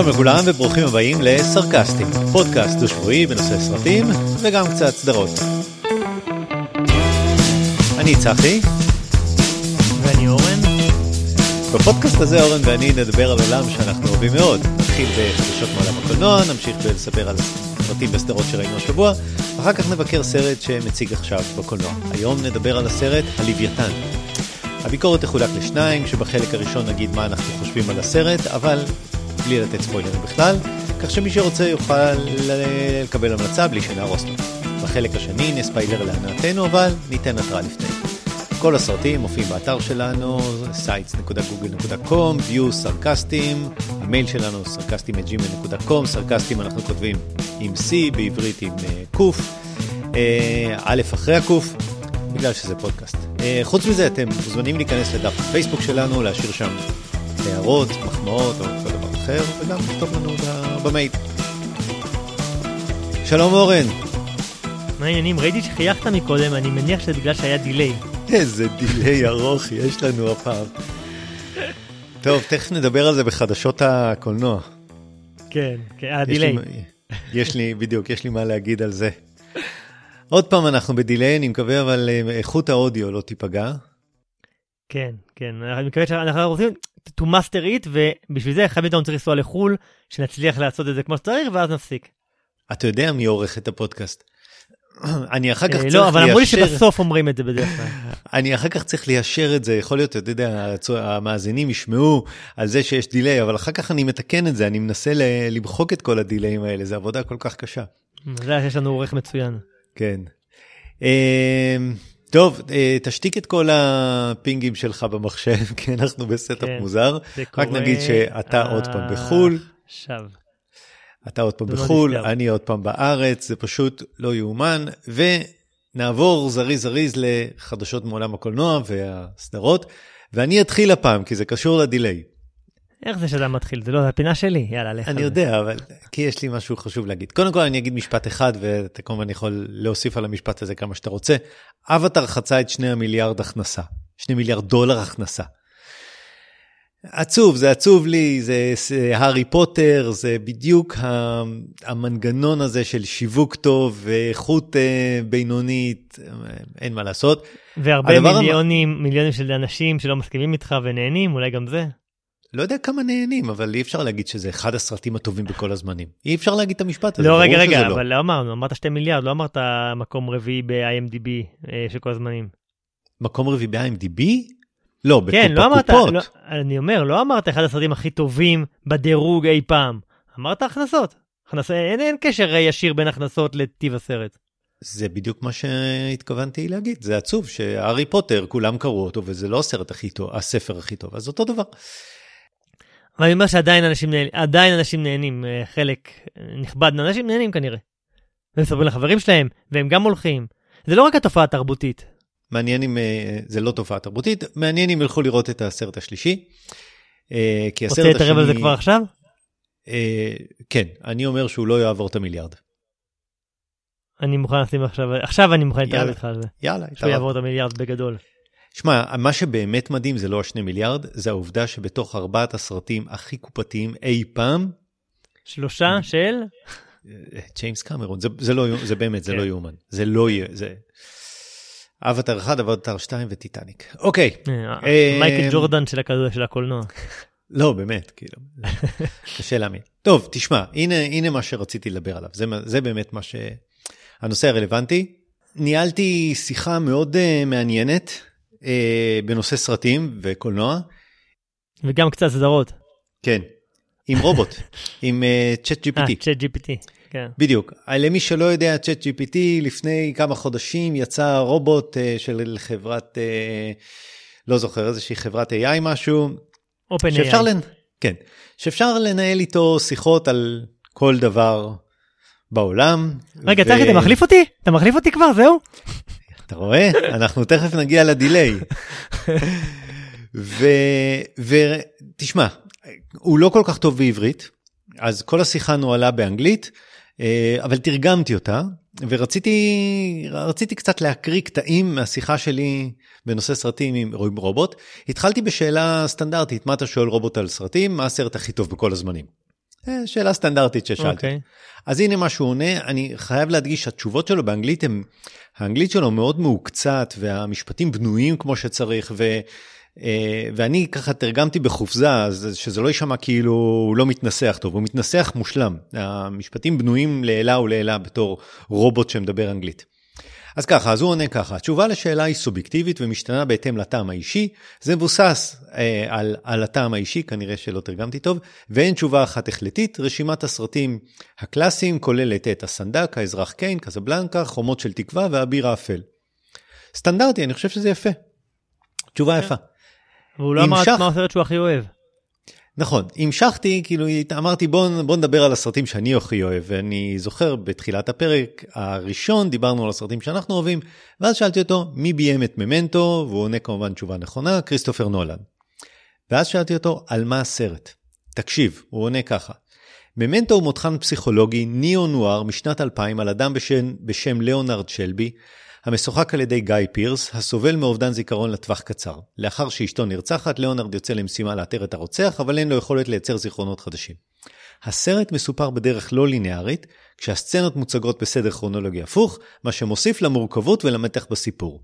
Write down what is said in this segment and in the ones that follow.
שלום לכולם וברוכים הבאים לסרקסטים, פודקאסט דו-שבועי בנושא סרטים וגם קצת סדרות. אני צחי. ואני אורן. בפודקאסט הזה אורן ואני נדבר על עולם שאנחנו אוהבים מאוד. נתחיל בחדשות מעולם הקולנוע, נמשיך בלספר על סרטים וסדרות שראינו השבוע, אחר כך נבקר סרט שמציג עכשיו בקולנוע. היום נדבר על הסרט הלוויתן. הביקורת תחולק לשניים, כשבחלק הראשון נגיד מה אנחנו חושבים על הסרט, אבל בלי לתת ספוילרים בכלל, כך שמי שרוצה יוכל לקבל המלצה בלי שנהרוס לו. בחלק השני נספיילר להנאתנו, אבל ניתן התראה לפני. כל הסרטים מופיעים באתר שלנו, sites.google.com, view סרקסטים, המייל שלנו סרקסטים@gmail.com, סרקסטים אנחנו כותבים עם C, בעברית עם ק, אה, א' אחרי הקוף, בגלל שזה פודקאסט. אה, חוץ מזה אתם מוזמנים להיכנס לדף הפייסבוק שלנו, להשאיר שם הערות, מחמאות או אחר, וגם לכתוב לנו במייל. שלום אורן. מה העניינים? ראיתי שחייכת מקודם, אני מניח שזה בגלל שהיה דיליי. איזה דיליי ארוך יש לנו הפעם. טוב, תכף נדבר על זה בחדשות הקולנוע. כן, כן, ה delay. יש לי, בדיוק, יש לי מה להגיד על זה. עוד פעם אנחנו ב delay, אני מקווה אבל אה, איכות האודיו לא תיפגע. כן, כן, אני מקווה שאנחנו רוצים to master it, ובשביל זה אחד מאיתנו צריך לנסוע לחו"ל, שנצליח לעשות את זה כמו שצריך, ואז נפסיק. אתה יודע מי עורך את הפודקאסט. אני אחר כך אה, צריך ליישר... לא, אבל אמרו לי שבסוף אומרים את זה בדרך כלל. אני אחר כך צריך ליישר את זה, יכול להיות, אתה יודע, המאזינים ישמעו על זה שיש דיליי, אבל אחר כך אני מתקן את זה, אני מנסה למחוק את כל הדיליים האלה, זו עבודה כל כך קשה. זה יש לנו עורך מצוין. כן. טוב, אה, תשתיק את כל הפינגים שלך במחשב, כי אנחנו ב setup כן, מוזר. רק קורה נגיד שאתה עוד פעם בחו"ל, עכשיו. אתה עוד פעם לא בחו"ל, נסגר. אני עוד פעם בארץ, זה פשוט לא יאומן. ונעבור זריז זריז לחדשות מעולם הקולנוע והסדרות, ואני אתחיל הפעם, כי זה קשור ל delay. איך זה שאתה מתחיל? זה לא, זה הפינה שלי, יאללה, לך. אני. יודע, אבל כי יש לי משהו חשוב להגיד. קודם כל אני אגיד משפט אחד, ואתה כמובן יכול להוסיף על המשפט הזה כמה שאתה רוצה. אבטר חצה את שני המיליארד הכנסה, שני מיליארד דולר הכנסה. עצוב, זה עצוב לי, זה, זה הארי פוטר, זה בדיוק המנגנון הזה של שיווק טוב ואיכות אה, בינונית, אין מה לעשות. והרבה הדבר המ- מיליונים, מיליונים של אנשים שלא מסכימים איתך ונהנים, אולי גם זה. לא יודע כמה נהנים, אבל אי אפשר להגיד שזה אחד הסרטים הטובים בכל הזמנים. אי אפשר להגיד את המשפט הזה, לא, רגע, רגע, לא. אבל לא אמרנו, אמרת שתי מיליארד, לא אמרת מקום רביעי ב-IMDb אה, של כל הזמנים. מקום רביעי ב-IMDb? לא. כן, לא אמרת, לא, אני אומר, לא אמרת אחד הסרטים הכי טובים בדירוג אי פעם. אמרת הכנסות. הכנס... אין, אין קשר ישיר בין הכנסות לטיב הסרט. זה בדיוק מה שהתכוונתי להגיד, זה עצוב שהארי פוטר, כולם קראו אותו, וזה לא הסרט הכי טוב, הספר הכי טוב, אז אותו דבר. אני אומר שעדיין אנשים נהנים, עדיין אנשים נהנים, אה, חלק נכבד מהאנשים נהנים כנראה. ומספרים לחברים שלהם, והם גם הולכים. זה לא רק התופעה התרבותית. מעניין אם, אה, זה לא תופעה תרבותית, מעניין אם ילכו לראות את הסרט השלישי. אה, כי רוצה הסרט להתערב על זה השני- כבר עכשיו? אה, כן, אני אומר שהוא לא יעבור את המיליארד. אני מוכן לשים עכשיו, עכשיו אני מוכן להתערב. איתך על זה. יאללה, שהוא התערב. יעבור את המיליארד בגדול. שמע, מה שבאמת מדהים זה לא השני מיליארד, זה העובדה שבתוך ארבעת הסרטים הכי קופתיים אי פעם, שלושה של? ג'יימס קמרון, זה, זה לא, זה באמת, זה כן. לא יאומן, זה לא יהיה, זה... אבטר 1, אבטר 2 וטיטניק. אוקיי, אה, אה, מייקל ג'ורדן של הכדור- של הקולנוע. לא, באמת, כאילו, קשה להאמין. טוב, תשמע, הנה, הנה מה שרציתי לדבר עליו, זה, זה באמת מה ש... הנושא הרלוונטי. ניהלתי שיחה מאוד uh, מעניינת בנושא סרטים וקולנוע, וגם קצת סדרות. כן, עם רובוט, עם צ'אט אה, GPT. צ'אט GPT. כן. בדיוק. למי שלא יודע, צ'אט GPT, לפני כמה חודשים יצא רובוט uh, של חברת, uh, לא זוכר, איזושהי חברת AI משהו, אופן AI. לנ... כן, שאפשר לנהל איתו שיחות על כל דבר בעולם. רגע, ו- צחי, אתה מחליף אותי? אתה מחליף אותי כבר? זהו? אתה רואה? אנחנו תכף נגיע לדיליי. ותשמע, הוא לא כל כך טוב בעברית, אז כל השיחה נוהלה באנגלית, אה, אבל תרגמתי אותה, ורציתי רציתי קצת להקריא קטעים מהשיחה שלי בנושא סרטים עם רובוט. התחלתי בשאלה סטנדרטית, מה אתה שואל רובוט על סרטים? מה הסרט הכי טוב בכל הזמנים? אה, שאלה סטנדרטית ששאלתי. אוקיי. אז הנה מה שהוא עונה, אני חייב להדגיש שהתשובות שלו באנגלית הם, האנגלית שלו מאוד מעוקצת והמשפטים בנויים כמו שצריך ו... אה, ואני ככה תרגמתי בחופזה, שזה לא יישמע כאילו הוא לא מתנסח טוב, הוא מתנסח מושלם. המשפטים בנויים לעילה ולעילה בתור רובוט שמדבר אנגלית. אז ככה, אז הוא עונה ככה, התשובה לשאלה היא סובייקטיבית ומשתנה בהתאם לטעם האישי, זה מבוסס אה, על, על הטעם האישי, כנראה שלא תרגמתי טוב, ואין תשובה אחת החלטית, רשימת הסרטים הקלאסיים כוללת את הסנדק, האזרח קיין, קזבלנקה, חומות של תקווה והאביר האפל. סטנדרטי, אני חושב שזה יפה. תשובה יפה. והוא לא אמר המשך- מה הסרט שהוא הכי אוהב. נכון, המשכתי, כאילו אמרתי בוא, בוא נדבר על הסרטים שאני הכי אוהב, ואני זוכר בתחילת הפרק הראשון דיברנו על הסרטים שאנחנו אוהבים, ואז שאלתי אותו מי ביים את ממנטו, והוא עונה כמובן תשובה נכונה, כריסטופר נולן. ואז שאלתי אותו על מה הסרט. תקשיב, הוא עונה ככה. ממנטו הוא מותחן פסיכולוגי ניאו-נואר משנת 2000 על אדם בשם, בשם ליאונרד שלבי, המשוחק על ידי גיא פירס, הסובל מאובדן זיכרון לטווח קצר. לאחר שאשתו נרצחת, ליאונרד יוצא למשימה לאתר את הרוצח, אבל אין לו יכולת לייצר זיכרונות חדשים. הסרט מסופר בדרך לא ליניארית, כשהסצנות מוצגות בסדר כרונולוגי הפוך, מה שמוסיף למורכבות ולמתח בסיפור.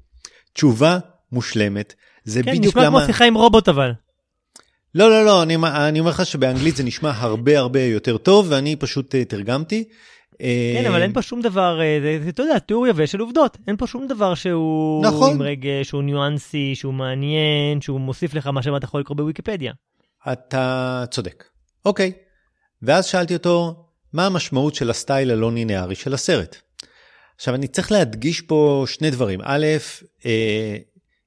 תשובה מושלמת, זה כן, בדיוק נשמע למה... כמו שיחה עם רובוט אבל. לא, לא, לא, אני, אני אומר לך שבאנגלית זה נשמע הרבה הרבה יותר טוב, ואני פשוט uh, תרגמתי. כן, אבל אין פה שום דבר, אה, אתה יודע, תיאור יבש של עובדות. אין פה שום דבר שהוא נכון. עם רגש, שהוא ניואנסי, שהוא מעניין, שהוא מוסיף לך מה שאתה יכול לקרוא בוויקיפדיה. אתה צודק. אוקיי. ואז שאלתי אותו, מה המשמעות של הסטייל הלא לינארי של הסרט? עכשיו, אני צריך להדגיש פה שני דברים. א', אה,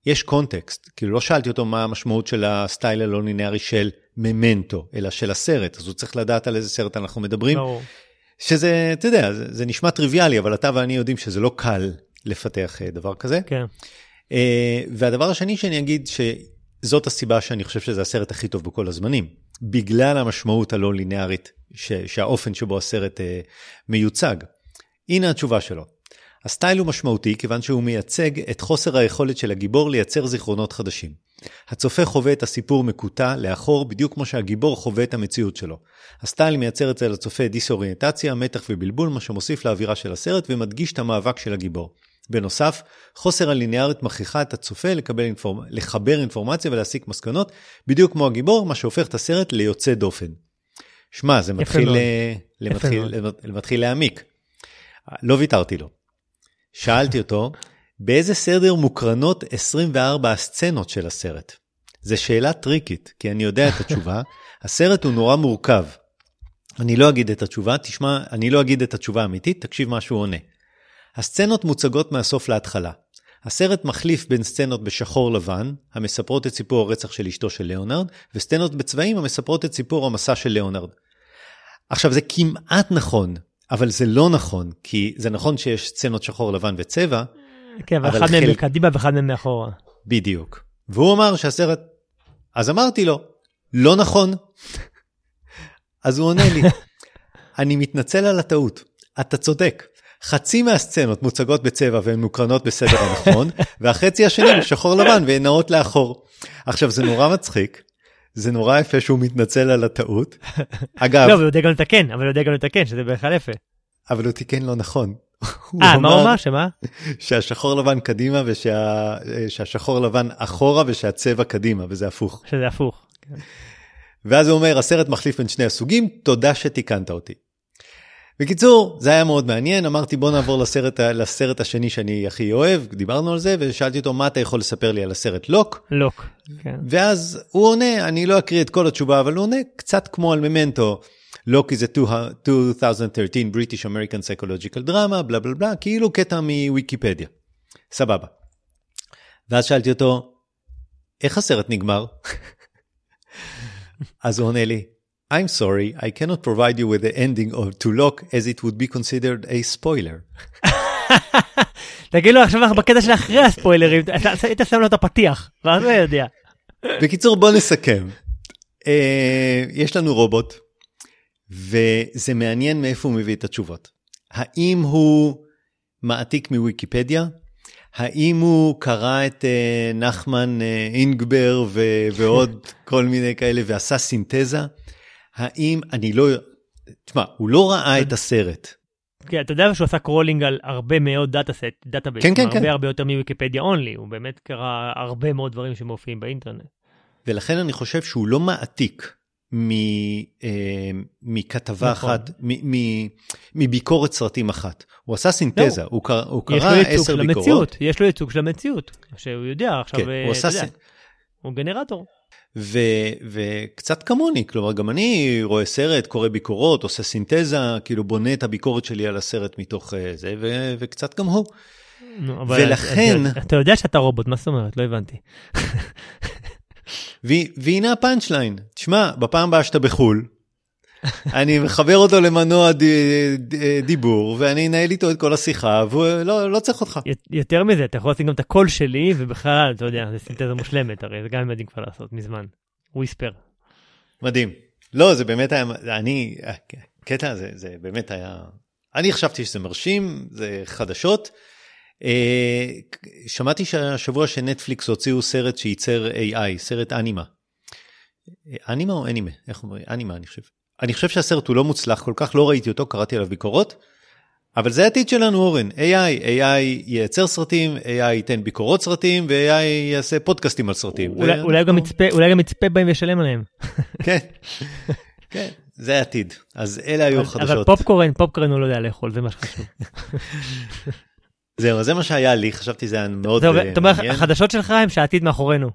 יש קונטקסט, כאילו לא שאלתי אותו מה המשמעות של הסטייל הלא לינארי של ממנטו, אלא של הסרט, אז הוא צריך לדעת על איזה סרט אנחנו מדברים. ברור. שזה, אתה יודע, זה, זה נשמע טריוויאלי, אבל אתה ואני יודעים שזה לא קל לפתח אה, דבר כזה. כן. אה, והדבר השני שאני אגיד, שזאת הסיבה שאני חושב שזה הסרט הכי טוב בכל הזמנים. בגלל המשמעות הלא לינארית, ש, שהאופן שבו הסרט אה, מיוצג. הנה התשובה שלו. הסטייל הוא משמעותי כיוון שהוא מייצג את חוסר היכולת של הגיבור לייצר זיכרונות חדשים. הצופה חווה את הסיפור מקוטע לאחור בדיוק כמו שהגיבור חווה את המציאות שלו. הסטייל מייצר אצל הצופה דיסאוריינטציה, מתח ובלבול, מה שמוסיף לאווירה של הסרט ומדגיש את המאבק של הגיבור. בנוסף, חוסר הליניארית מכריחה את הצופה לקבל אינפורמ... לחבר אינפורמציה ולהסיק מסקנות, בדיוק כמו הגיבור, מה שהופך את הסרט ליוצא דופן. שמע, זה מתחיל, מאוד. אה, למתחיל. למתחיל להעמיק. לא ויתרתי לו. שאלתי אותו, באיזה סדר מוקרנות 24 הסצנות של הסרט? זו שאלה טריקית, כי אני יודע את התשובה. הסרט הוא נורא מורכב. אני לא אגיד את התשובה, תשמע, אני לא אגיד את התשובה האמיתית, תקשיב מה שהוא עונה. הסצנות מוצגות מהסוף להתחלה. הסרט מחליף בין סצנות בשחור לבן, המספרות את סיפור הרצח של אשתו של ליאונרד, וסצנות בצבעים המספרות את סיפור המסע של ליאונרד. עכשיו זה כמעט נכון, אבל זה לא נכון, כי זה נכון שיש סצנות שחור לבן וצבע, כן, אבל אחד מהם מקדימה ואחד מהם מאחורה. בדיוק. והוא אמר שהסרט... אז אמרתי לו, לא נכון. אז הוא עונה לי, אני מתנצל על הטעות, אתה צודק. חצי מהסצנות מוצגות בצבע והן מוקרנות בסדר הנכון, והחצי השני הוא שחור לבן והן נעות לאחור. עכשיו זה נורא מצחיק, זה נורא יפה שהוא מתנצל על הטעות. אגב, לא, אבל הוא יודע גם לתקן, אבל הוא יודע גם לתקן, שזה בכלל יפה. אבל הוא תיקן לא נכון. אה, מה הוא אמר? שמה? שהשחור לבן קדימה ושה... שהשחור לבן אחורה ושהצבע קדימה, וזה הפוך. שזה הפוך. ואז הוא אומר, הסרט מחליף בין שני הסוגים, תודה שתיקנת אותי. בקיצור, זה היה מאוד מעניין, אמרתי בוא נעבור לסרט, לסרט השני שאני הכי אוהב, דיברנו על זה, ושאלתי אותו מה אתה יכול לספר לי על הסרט לוק, לוק. כן. ואז הוא עונה, אני לא אקריא את כל התשובה, אבל הוא עונה קצת כמו על ממנטו, לוק is a 2013 British American Psychological Drama, בלה בלה בלה, כאילו קטע מוויקיפדיה. סבבה. ואז שאלתי אותו, איך הסרט נגמר? אז הוא עונה לי, I'm sorry, I cannot provide you with the ending of to lock as it would be considered a spoiler. תגיד לו עכשיו אנחנו בקטע של אחרי הספוילרים, היית שם לו את הפתיח, ואז הוא יודע. בקיצור, בוא נסכם. אה, יש לנו רובוט, וזה מעניין מאיפה הוא מביא את התשובות. האם הוא מעתיק מוויקיפדיה? האם הוא קרא את אה, נחמן אה, אינגבר ו- ועוד כל מיני כאלה ועשה סינתזה? האם, אני לא, תשמע, הוא לא ראה את הסרט. כן, אתה יודע שהוא עשה crawling על הרבה מאוד data set, database, כן, כן, הרבה כן. הרבה יותר מוויקיפדיה only, הוא באמת קרא הרבה מאוד דברים שמופיעים באינטרנט. ולכן אני חושב שהוא לא מעתיק מ, אה, מכתבה נכון. אחת, מ, מ, מביקורת סרטים אחת. הוא עשה סינתזה, הוא, קרא, הוא קרא עשר ביקורות. המציאות, יש לו ייצוג של המציאות, שהוא יודע עכשיו, כן, אה, הוא אתה עשה יודע, סינ... הוא גנרטור. ו, וקצת כמוני, כלומר גם אני רואה סרט, קורא ביקורות, עושה סינתזה, כאילו בונה את הביקורת שלי על הסרט מתוך אה, זה, ו, וקצת גם הוא. נו, אבל ולכן- אתה- אתה יודע שאתה רובוט, מה זאת אומרת? לא הבנתי. והנה ה punch line, תשמע, בפעם הבאה שאתה בחו"ל, אני מחבר אותו למנוע ד, ד, דיבור, ואני אנהל איתו את כל השיחה, והוא לא, לא צריך אותך. יותר מזה, אתה יכול לשים גם את הקול שלי, ובכלל, אתה יודע, זה סינתזה מושלמת, הרי זה גם יודעים כבר לעשות מזמן. Whisper. מדהים. לא, זה באמת היה, אני, הקטע הזה, זה באמת היה, אני חשבתי שזה מרשים, זה חדשות. אה, שמעתי שהשבוע שנטפליקס הוציאו סרט שייצר AI, סרט אנימה. אה, אנימה או אנימה? איך אומרים? אנימה, אני חושב. אני חושב שהסרט הוא לא מוצלח כל כך, לא ראיתי אותו, קראתי עליו ביקורות. אבל זה העתיד שלנו, אורן. AI, AI ייצר סרטים, AI ייתן ביקורות סרטים, ו-AI יעשה פודקאסטים על סרטים. אולי- אולי גם יצפה- אולי גם יצפה בהם וישלם עליהם. כן, כן, זה העתיד. אז אלה היו אבל- החדשות. אבל פופקורן, פופקורן הוא לא יודע לאכול, זה מה שחשוב. זהו, זה מה שהיה לי, חשבתי זה היה מאוד טוב, אה, אתה אומר, מעניין. החדשות שלך הם שהעתיד מאחורינו.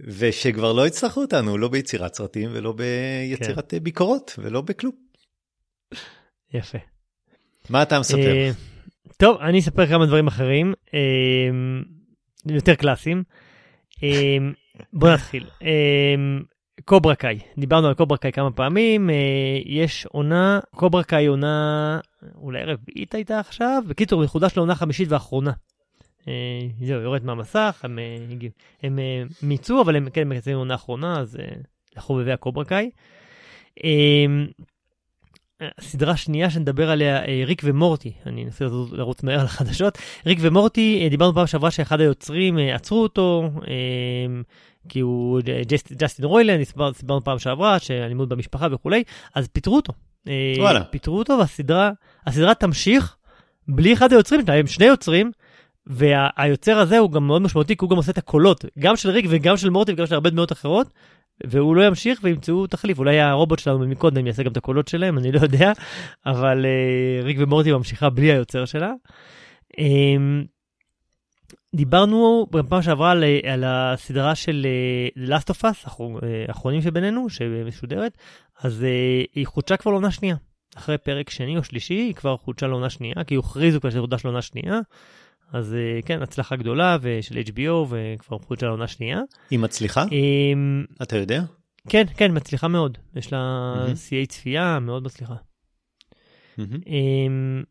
ושכבר לא יצטרכו אותנו, לא ביצירת סרטים ולא ביצירת כן. אה, ביקורות ולא בכלום. יפה. מה אתה מספר? אה, טוב, אני אספר כמה דברים אחרים, אה, יותר קלאסיים. בוא נתחיל. קוברה קאי, דיברנו על קוברה קאי כמה פעמים, יש עונה, קוברה קאי עונה, אולי רביעית הייתה עכשיו, בקיצור, היא חודש לעונה חמישית ואחרונה. אה, זהו, יורד מהמסך, הם, אה, הגיעו- הם אה, מיצו, אבל הם כן מקצרים עונה אחרונה, אז לחובבי הקוברה קאי. אה, הסדרה השנייה שנדבר עליה, ריק ומורטי, אני אנסה לרוץ- מהר על החדשות. ריק ומורטי, דיברנו פעם שעברה שאחד היוצרים עצרו אותו, כי הוא ג'סט- ג'סטין הסבר- דיברנו פעם שעברה, שאלימות במשפחה וכולי, אז פיטרו אותו. וואלה. פיטרו אותו, והסדרה הסדרה תמשיך בלי אחד היוצרים, הם שני יוצרים. והיוצר הזה הוא גם מאוד משמעותי, כי הוא גם עושה את הקולות, גם של ריק וגם של מורטי וגם של הרבה דמויות אחרות, והוא לא ימשיך וימצאו תחליף, אולי הרובוט שלנו מקודם יעשה גם את הקולות שלהם, אני לא יודע, אבל uh, ריק ומורטי ממשיכה בלי היוצר שלה. Um, דיברנו בפעם שעברה על, על הסדרה של uh, Last of Us, האחר- אה, האחרונים שבינינו, שמשודרת, אז uh, היא חודשה כבר לעונה שנייה. אחרי פרק שני או שלישי, היא כבר חודשה לעונה שנייה, כי הכריזו כבר שזה חודש לעונה שנייה. אז אה, כן, הצלחה גדולה ושל HBO, וכבר חודשה לעונה שנייה. היא מצליחה? אמ, אתה יודע? כן, כן, מצליחה מאוד. יש לה. שיאי צפייה, מאוד מצליחה. מהמם. אמ,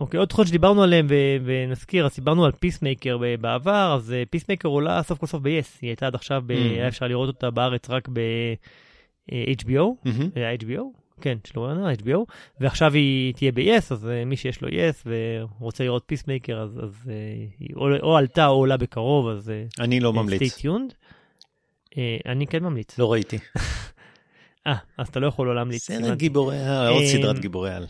אוקיי, עוד תוכניות שדיברנו עליהן, ונזכיר, אז דיברנו על פיסמייקר בעבר, אז פיסמייקר עולה סוף כל סוף ב-yes, היא הייתה עד עכשיו, Mm. היה אפשר לראות אותה בארץ רק ב-HBO, מהמם. היה HBO, כן, של וורנר, HBO, ועכשיו היא תהיה ב-yes, אז אה, מי שיש לו yes ורוצה לראות פיסמייקר, אז, אז אה, היא או, או עלתה או עולה בקרוב, אז אה, אני לא stay ממליץ, tuned. אה, אני כן ממליץ. לא ראיתי. אה, אז אתה לא יכול לא להמליץ. סרט. גיבורי על, עוד סדרת גיבורי על.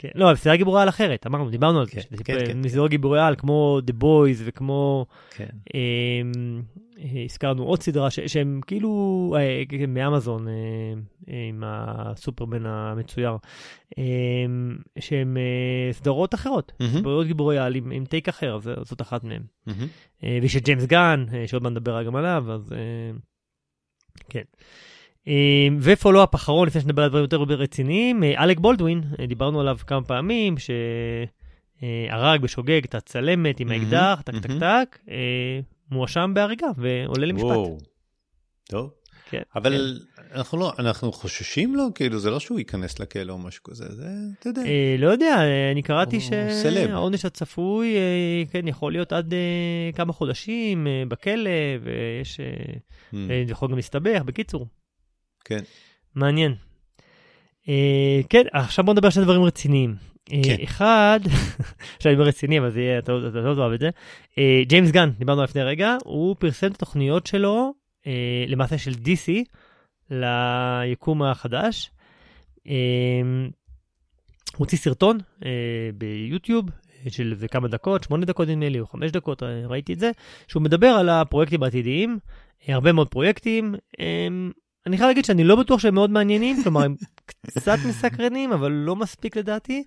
כן. כן. לא, אבל סדרה גיבורי על אחרת, אמרנו, דיברנו על זה. כן, שזה כן, כן. מסדרות גיבורי על כמו The Boys וכמו, כן. אמ, אה, הזכרנו עוד סדרה שהם כאילו אה, כן, מאמזון אה, עם הסופרמן המצויר, אמ, שהם סדרות אחרות. סדרות גיבורי על עם, טייק אחר, זאת אחת מהן. ויש את ג'יימס גן, שעוד מעט נדבר גם עליו, אז כן. אה, ו follow-up אחרון, לפני שנדבר על דברים יותר רציניים, אה, אלק בולדווין, אה, דיברנו עליו כמה פעמים, שהרג בשוגג את הצלמת עם האקדח, טק טק. טק, אה, מואשם בהריגה ועולה למשפט. וואו. טוב. כן, אבל אנחנו לא, אנחנו חוששים לו, כאילו זה לא שהוא ייכנס לכלא או משהו כזה, זה, אתה יודע. אה, לא יודע, אה, אני קראתי. שהעונש הצפוי, אה, כן, יכול להיות עד אה, כמה חודשים אה, בכלא, ויש, אה, אה, זה יכול גם להסתבך, בקיצור. כן. מעניין. אה, כן, עכשיו בוא נדבר על שני דברים רציניים. אה, כן. אחד, עכשיו אני אומר רציני, אבל זה יהיה, אתה אתה לא תאהב את זה. אה, ג'יימס גן, דיברנו לפני רגע, הוא פרסם את התוכניות שלו, אה, למעשה של DC, ליקום החדש. הוא הוציא סרטון ביוטיוב של איזה כמה דקות, שמונה דקות נדמה לי, או חמש דקות, ראיתי את זה, שהוא מדבר על הפרויקטים העתידיים, הרבה מאוד פרויקטים. אני חייב להגיד שאני לא בטוח שהם מאוד מעניינים, כלומר הם קצת מסקרנים, אבל לא מספיק לדעתי.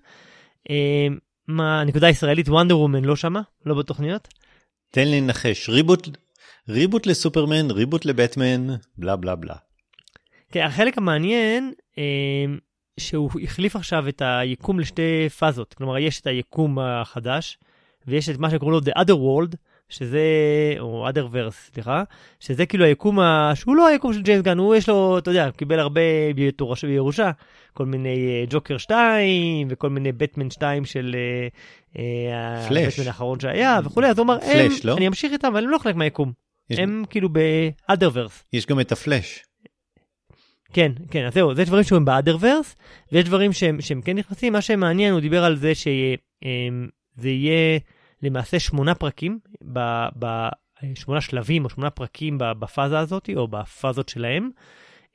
אה, מה, הנקודה הישראלית, וונדר וומן לא שמה, לא בתוכניות. תן לי לנחש, ריבוט, ריבוט לסופרמן, ריבוט לבטמן, בלה בלה בלה. כן, החלק המעניין, אה, שהוא החליף עכשיו את היקום לשתי פאזות. כלומר, יש את היקום החדש, ויש את מה שקוראים לו The Other World, שזה, או verse, סליחה, שזה כאילו היקום, ה... שהוא לא היקום של ג'יימס גן, הוא יש לו, אתה יודע, קיבל הרבה בירושה, בירושה כל מיני ג'וקר uh, 2, וכל מיני בטמן 2 של פלאש. הבטמן האחרון שהיה, וכולי, אז הוא אמר, פלאש, הם, לא? אני אמשיך איתם, אבל הם לא חלק מהיקום. יש, הם כאילו verse. יש גם את הפלאש. כן, כן, אז זהו, זה דברים שהם באדרברס, ויש דברים שהם, שהם כן נכנסים. מה שמעניין, הוא דיבר על זה שזה יהיה למעשה שמונה פרקים, ב, ב, שמונה שלבים או שמונה פרקים בפאזה הזאת, או בפאזות שלהם.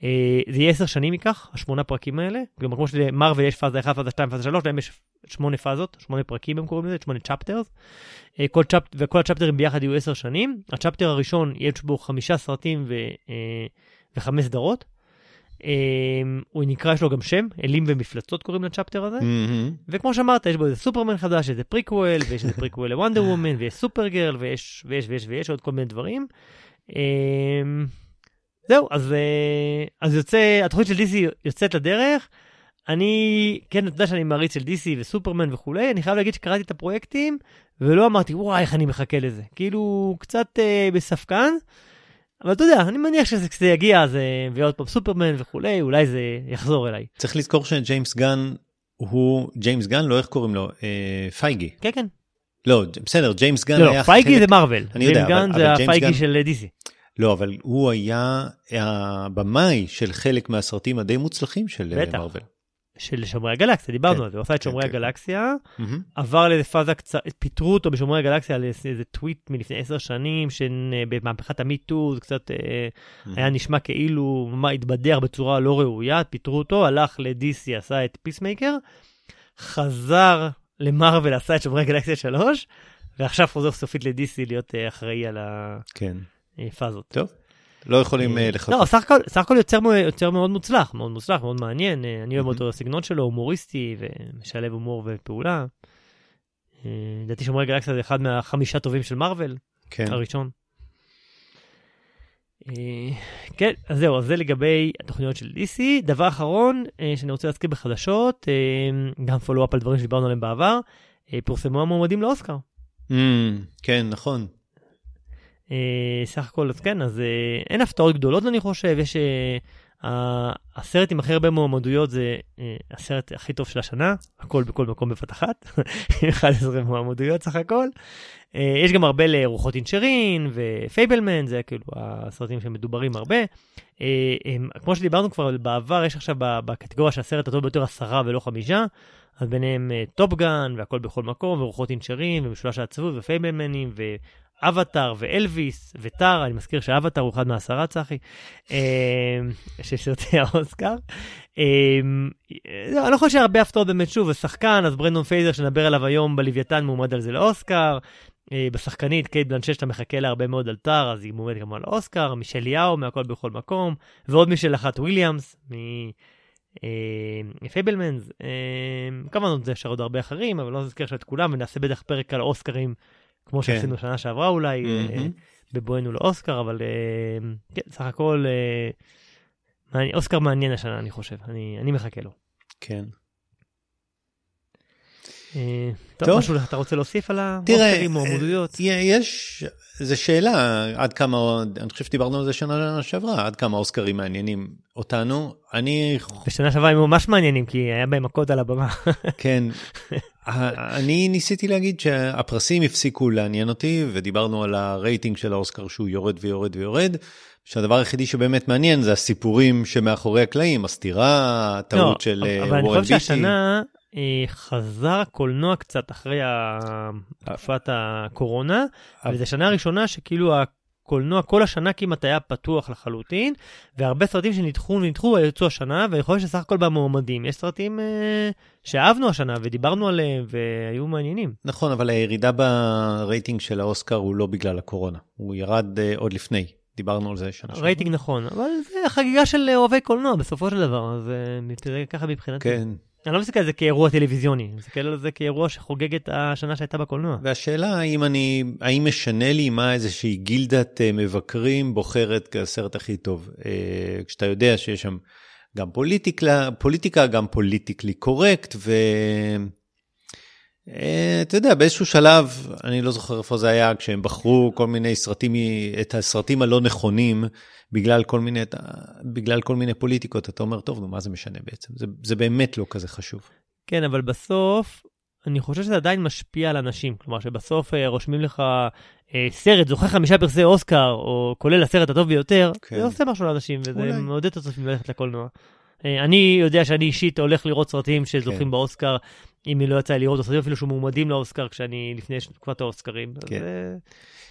אה, זה יהיה עשר שנים ייקח, השמונה פרקים האלה. כלומר, כמו שלמרוויל יש פאזה 1, פאזה 2, פאזה 3, להם יש שמונה פאזות, שמונה פרקים הם קוראים לזה, שמונה צ'פטרס. chap... וכל ה chapter ים ביחד יהיו עשר שנים. ה chapter הראשון, יש בו חמישה סרטים ו... אה, וחמש סדרות. Um, הוא נקרא, יש לו גם שם, אלים ומפלצות קוראים ל chapter הזה. וכמו שאמרת, יש בו איזה סופרמן חדש, איזה פריקוול, ויש איזה פריקוול לוונדר וומן, ויש סופרגרל, ויש, ויש, ויש, ויש עוד כל מיני דברים. Um, זהו, אז, uh, אז יוצא, התוכנית של DC יוצאת לדרך. אני, כן, אתה יודע שאני מעריץ של DC וסופרמן וכולי, אני חייב להגיד שקראתי את הפרויקטים, ולא אמרתי, וואי, איך אני מחכה לזה. כאילו, קצת uh, בספקן. אבל אתה יודע, אני מניח שזה יגיע, אז אה, ועוד פעם סופרמן וכולי, אולי זה יחזור אליי. צריך לזכור שג'יימס גן הוא, ג'יימס גן, לא איך קוראים לו, אה, פייגי. כן, כן. לא, בסדר, ג'יימס גן לא, היה לא, פייגי חלק... זה מארוול. אני יודע, ג'יימס אבל- גן אבל זה ג'יימס הפייגי גן- של דיסי. לא, אבל הוא היה הבמאי של חלק מהסרטים הדי מוצלחים של אה. מארוול. של שומרי הגלקסיה, דיברנו כן, על זה, הוא עשה את כן, שומרי כן. הגלקסיה, מהמם. עבר לאיזה פאזה קצת, פיטרו אותו בשומרי הגלקסיה על איזה טוויט מלפני עשר שנים, שבמהפכת המיטו, זה קצת אה, היה נשמע כאילו מה התבדח בצורה לא ראויה, פיטרו אותו, הלך ל-DC, עשה את פיסמייקר, חזר למארוול, עשה את שומרי הגלקסיה 3, ועכשיו חוזר סופית ל-DC להיות אה, אחראי על כן. הפאזות. טוב, לא יכולים אה, לא, לחכות. סך הכל, סך הכל יוצר, יוצר מאוד מוצלח, מאוד מוצלח, מאוד מעניין. אה, אני אוהב. אותו, הסגנון שלו הומוריסטי ומשלב הומור ופעולה. אה, לדעתי שומרי גלקסיה זה אחד מהחמישה טובים של מארוול, כן. הראשון. אה, כן, אז זהו, אז זה לגבי התוכניות של DC. דבר אחרון אה, שאני רוצה להזכיר בחדשות, אה, גם פולו-אפ על דברים שדיברנו עליהם בעבר, אה, פורסמו המועמדים לאוסקר. אמ, כן, נכון. אה, סך הכל, אז כן, אז אה, אין הפתעות גדולות אני חושב, יש... אה, הסרט עם הכי הרבה מועמדויות זה הסרט הכי טוב של השנה, הכל בכל מקום בבת אחת, 11 מועמדויות סך הכל. יש גם הרבה לרוחות אינשרין ופייבלמן, זה כאילו הסרטים שמדוברים הרבה. כמו שדיברנו כבר בעבר, יש עכשיו בקטגוריה של הסרט הטוב ביותר עשרה ולא חמישה, אז ביניהם טופגן והכל בכל מקום, ורוחות אינשרין ומשולש העצבות ופייבלמנים ואבטאר ואלוויס וטאר, אני מזכיר שאבטאר הוא אחד מהעשרה צחי, אה, של סרטי האוסקר. אה, לא, אני לא חושב שהרבה הפתעות באמת, שוב, השחקן, אז ברנדן פרייזר שנדבר עליו היום בלוויתן מועמד על זה לאוסקר. אה, בשחקנית קייט בלנשט שאתה מחכה לה הרבה מאוד על טאר, אז היא מועמדת גם על אוסקר, מישל יאו מהכל בכל מקום, ועוד מישל אחת וויליאמס מפייבלמנס. כמובן עוד אפשר עוד הרבה אחרים, אבל לא נזכיר עכשיו את כולם, ונעשה בטח פרק על האוסקרים, כמו כן. שעשינו שנה שעברה אולי, מהמם. בבואנו לאוסקר, אבל אה, כן, סך הכל, מעניין- אוסקר מעניין השנה, אני חושב, אני אני מחכה לו. כן. טוב. משהו אתה רוצה להוסיף על תראה, האוסקרים, מועמדויות? אה, יש, זו שאלה, עד כמה, אני חושב שדיברנו על זה שנה שעברה, עד כמה אוסקרים מעניינים אותנו. אני, בשנה שעברה הם ממש מעניינים, כי היה בהם מכות על הבמה. כן, אני ניסיתי להגיד שהפרסים הפסיקו לעניין אותי, ודיברנו על הרייטינג של האוסקר שהוא יורד ויורד ויורד, שהדבר היחידי שבאמת מעניין זה הסיפורים שמאחורי הקלעים, הסתירה, הטעות של אה, לא, אבל אני וורן חושב ביטי. שהשנה חזר הקולנוע קצת אחרי תקופת הקורונה, וזו השנה הראשונה שכאילו הקולנוע כל השנה כמעט היה פתוח לחלוטין, והרבה סרטים שנדחו ונדחו יצאו השנה, ויכול להיות שסך הכל במועמדים. יש סרטים אה, שאהבנו השנה ודיברנו עליהם והיו מעניינים. נכון, אבל הירידה ברייטינג של האוסקר הוא לא בגלל הקורונה, הוא ירד אה, עוד לפני. דיברנו על זה שנה שעברה. רייטינג נכון, אבל זה חגיגה של אוהבי קולנוע בסופו של דבר, אז תראה ככה מבחינתי. כן. אני לא מסתכל על זה כאירוע טלוויזיוני, אני מסתכל על זה כאירוע שחוגג את השנה שהייתה בקולנוע. והשאלה האם אני, האם משנה לי מה איזושהי גילדת אה, מבקרים בוחרת כסרט הכי טוב. אה, כשאתה יודע שיש שם גם פוליטיקה, פוליטיקה גם פוליטיקלי קורקט, ו... אה, אתה יודע, באיזשהו שלב, אני לא זוכר איפה זה היה, כשהם בחרו כל מיני סרטים, את הסרטים הלא נכונים, בגלל כל מיני, בגלל כל מיני פוליטיקות, אתה אומר, טוב, נו, מה זה משנה בעצם? זה, זה באמת לא כזה חשוב. כן, אבל בסוף, אני חושב שזה עדיין משפיע על אנשים. כלומר, שבסוף אה, רושמים לך אה, סרט, זוכה חמישה פרסי אוסקר, או כולל הסרט הטוב ביותר, כן. זה עושה משהו לאנשים, וזה אולי. מעודד את הצופים ללכת לקולנוע. אני יודע שאני אישית הולך לראות סרטים שזוכים כן. באוסקר, אם לא יצא לי לראות סרטים אפילו שמועמדים לאוסקר כשאני לפני תקופת האוסקרים. כן. זה,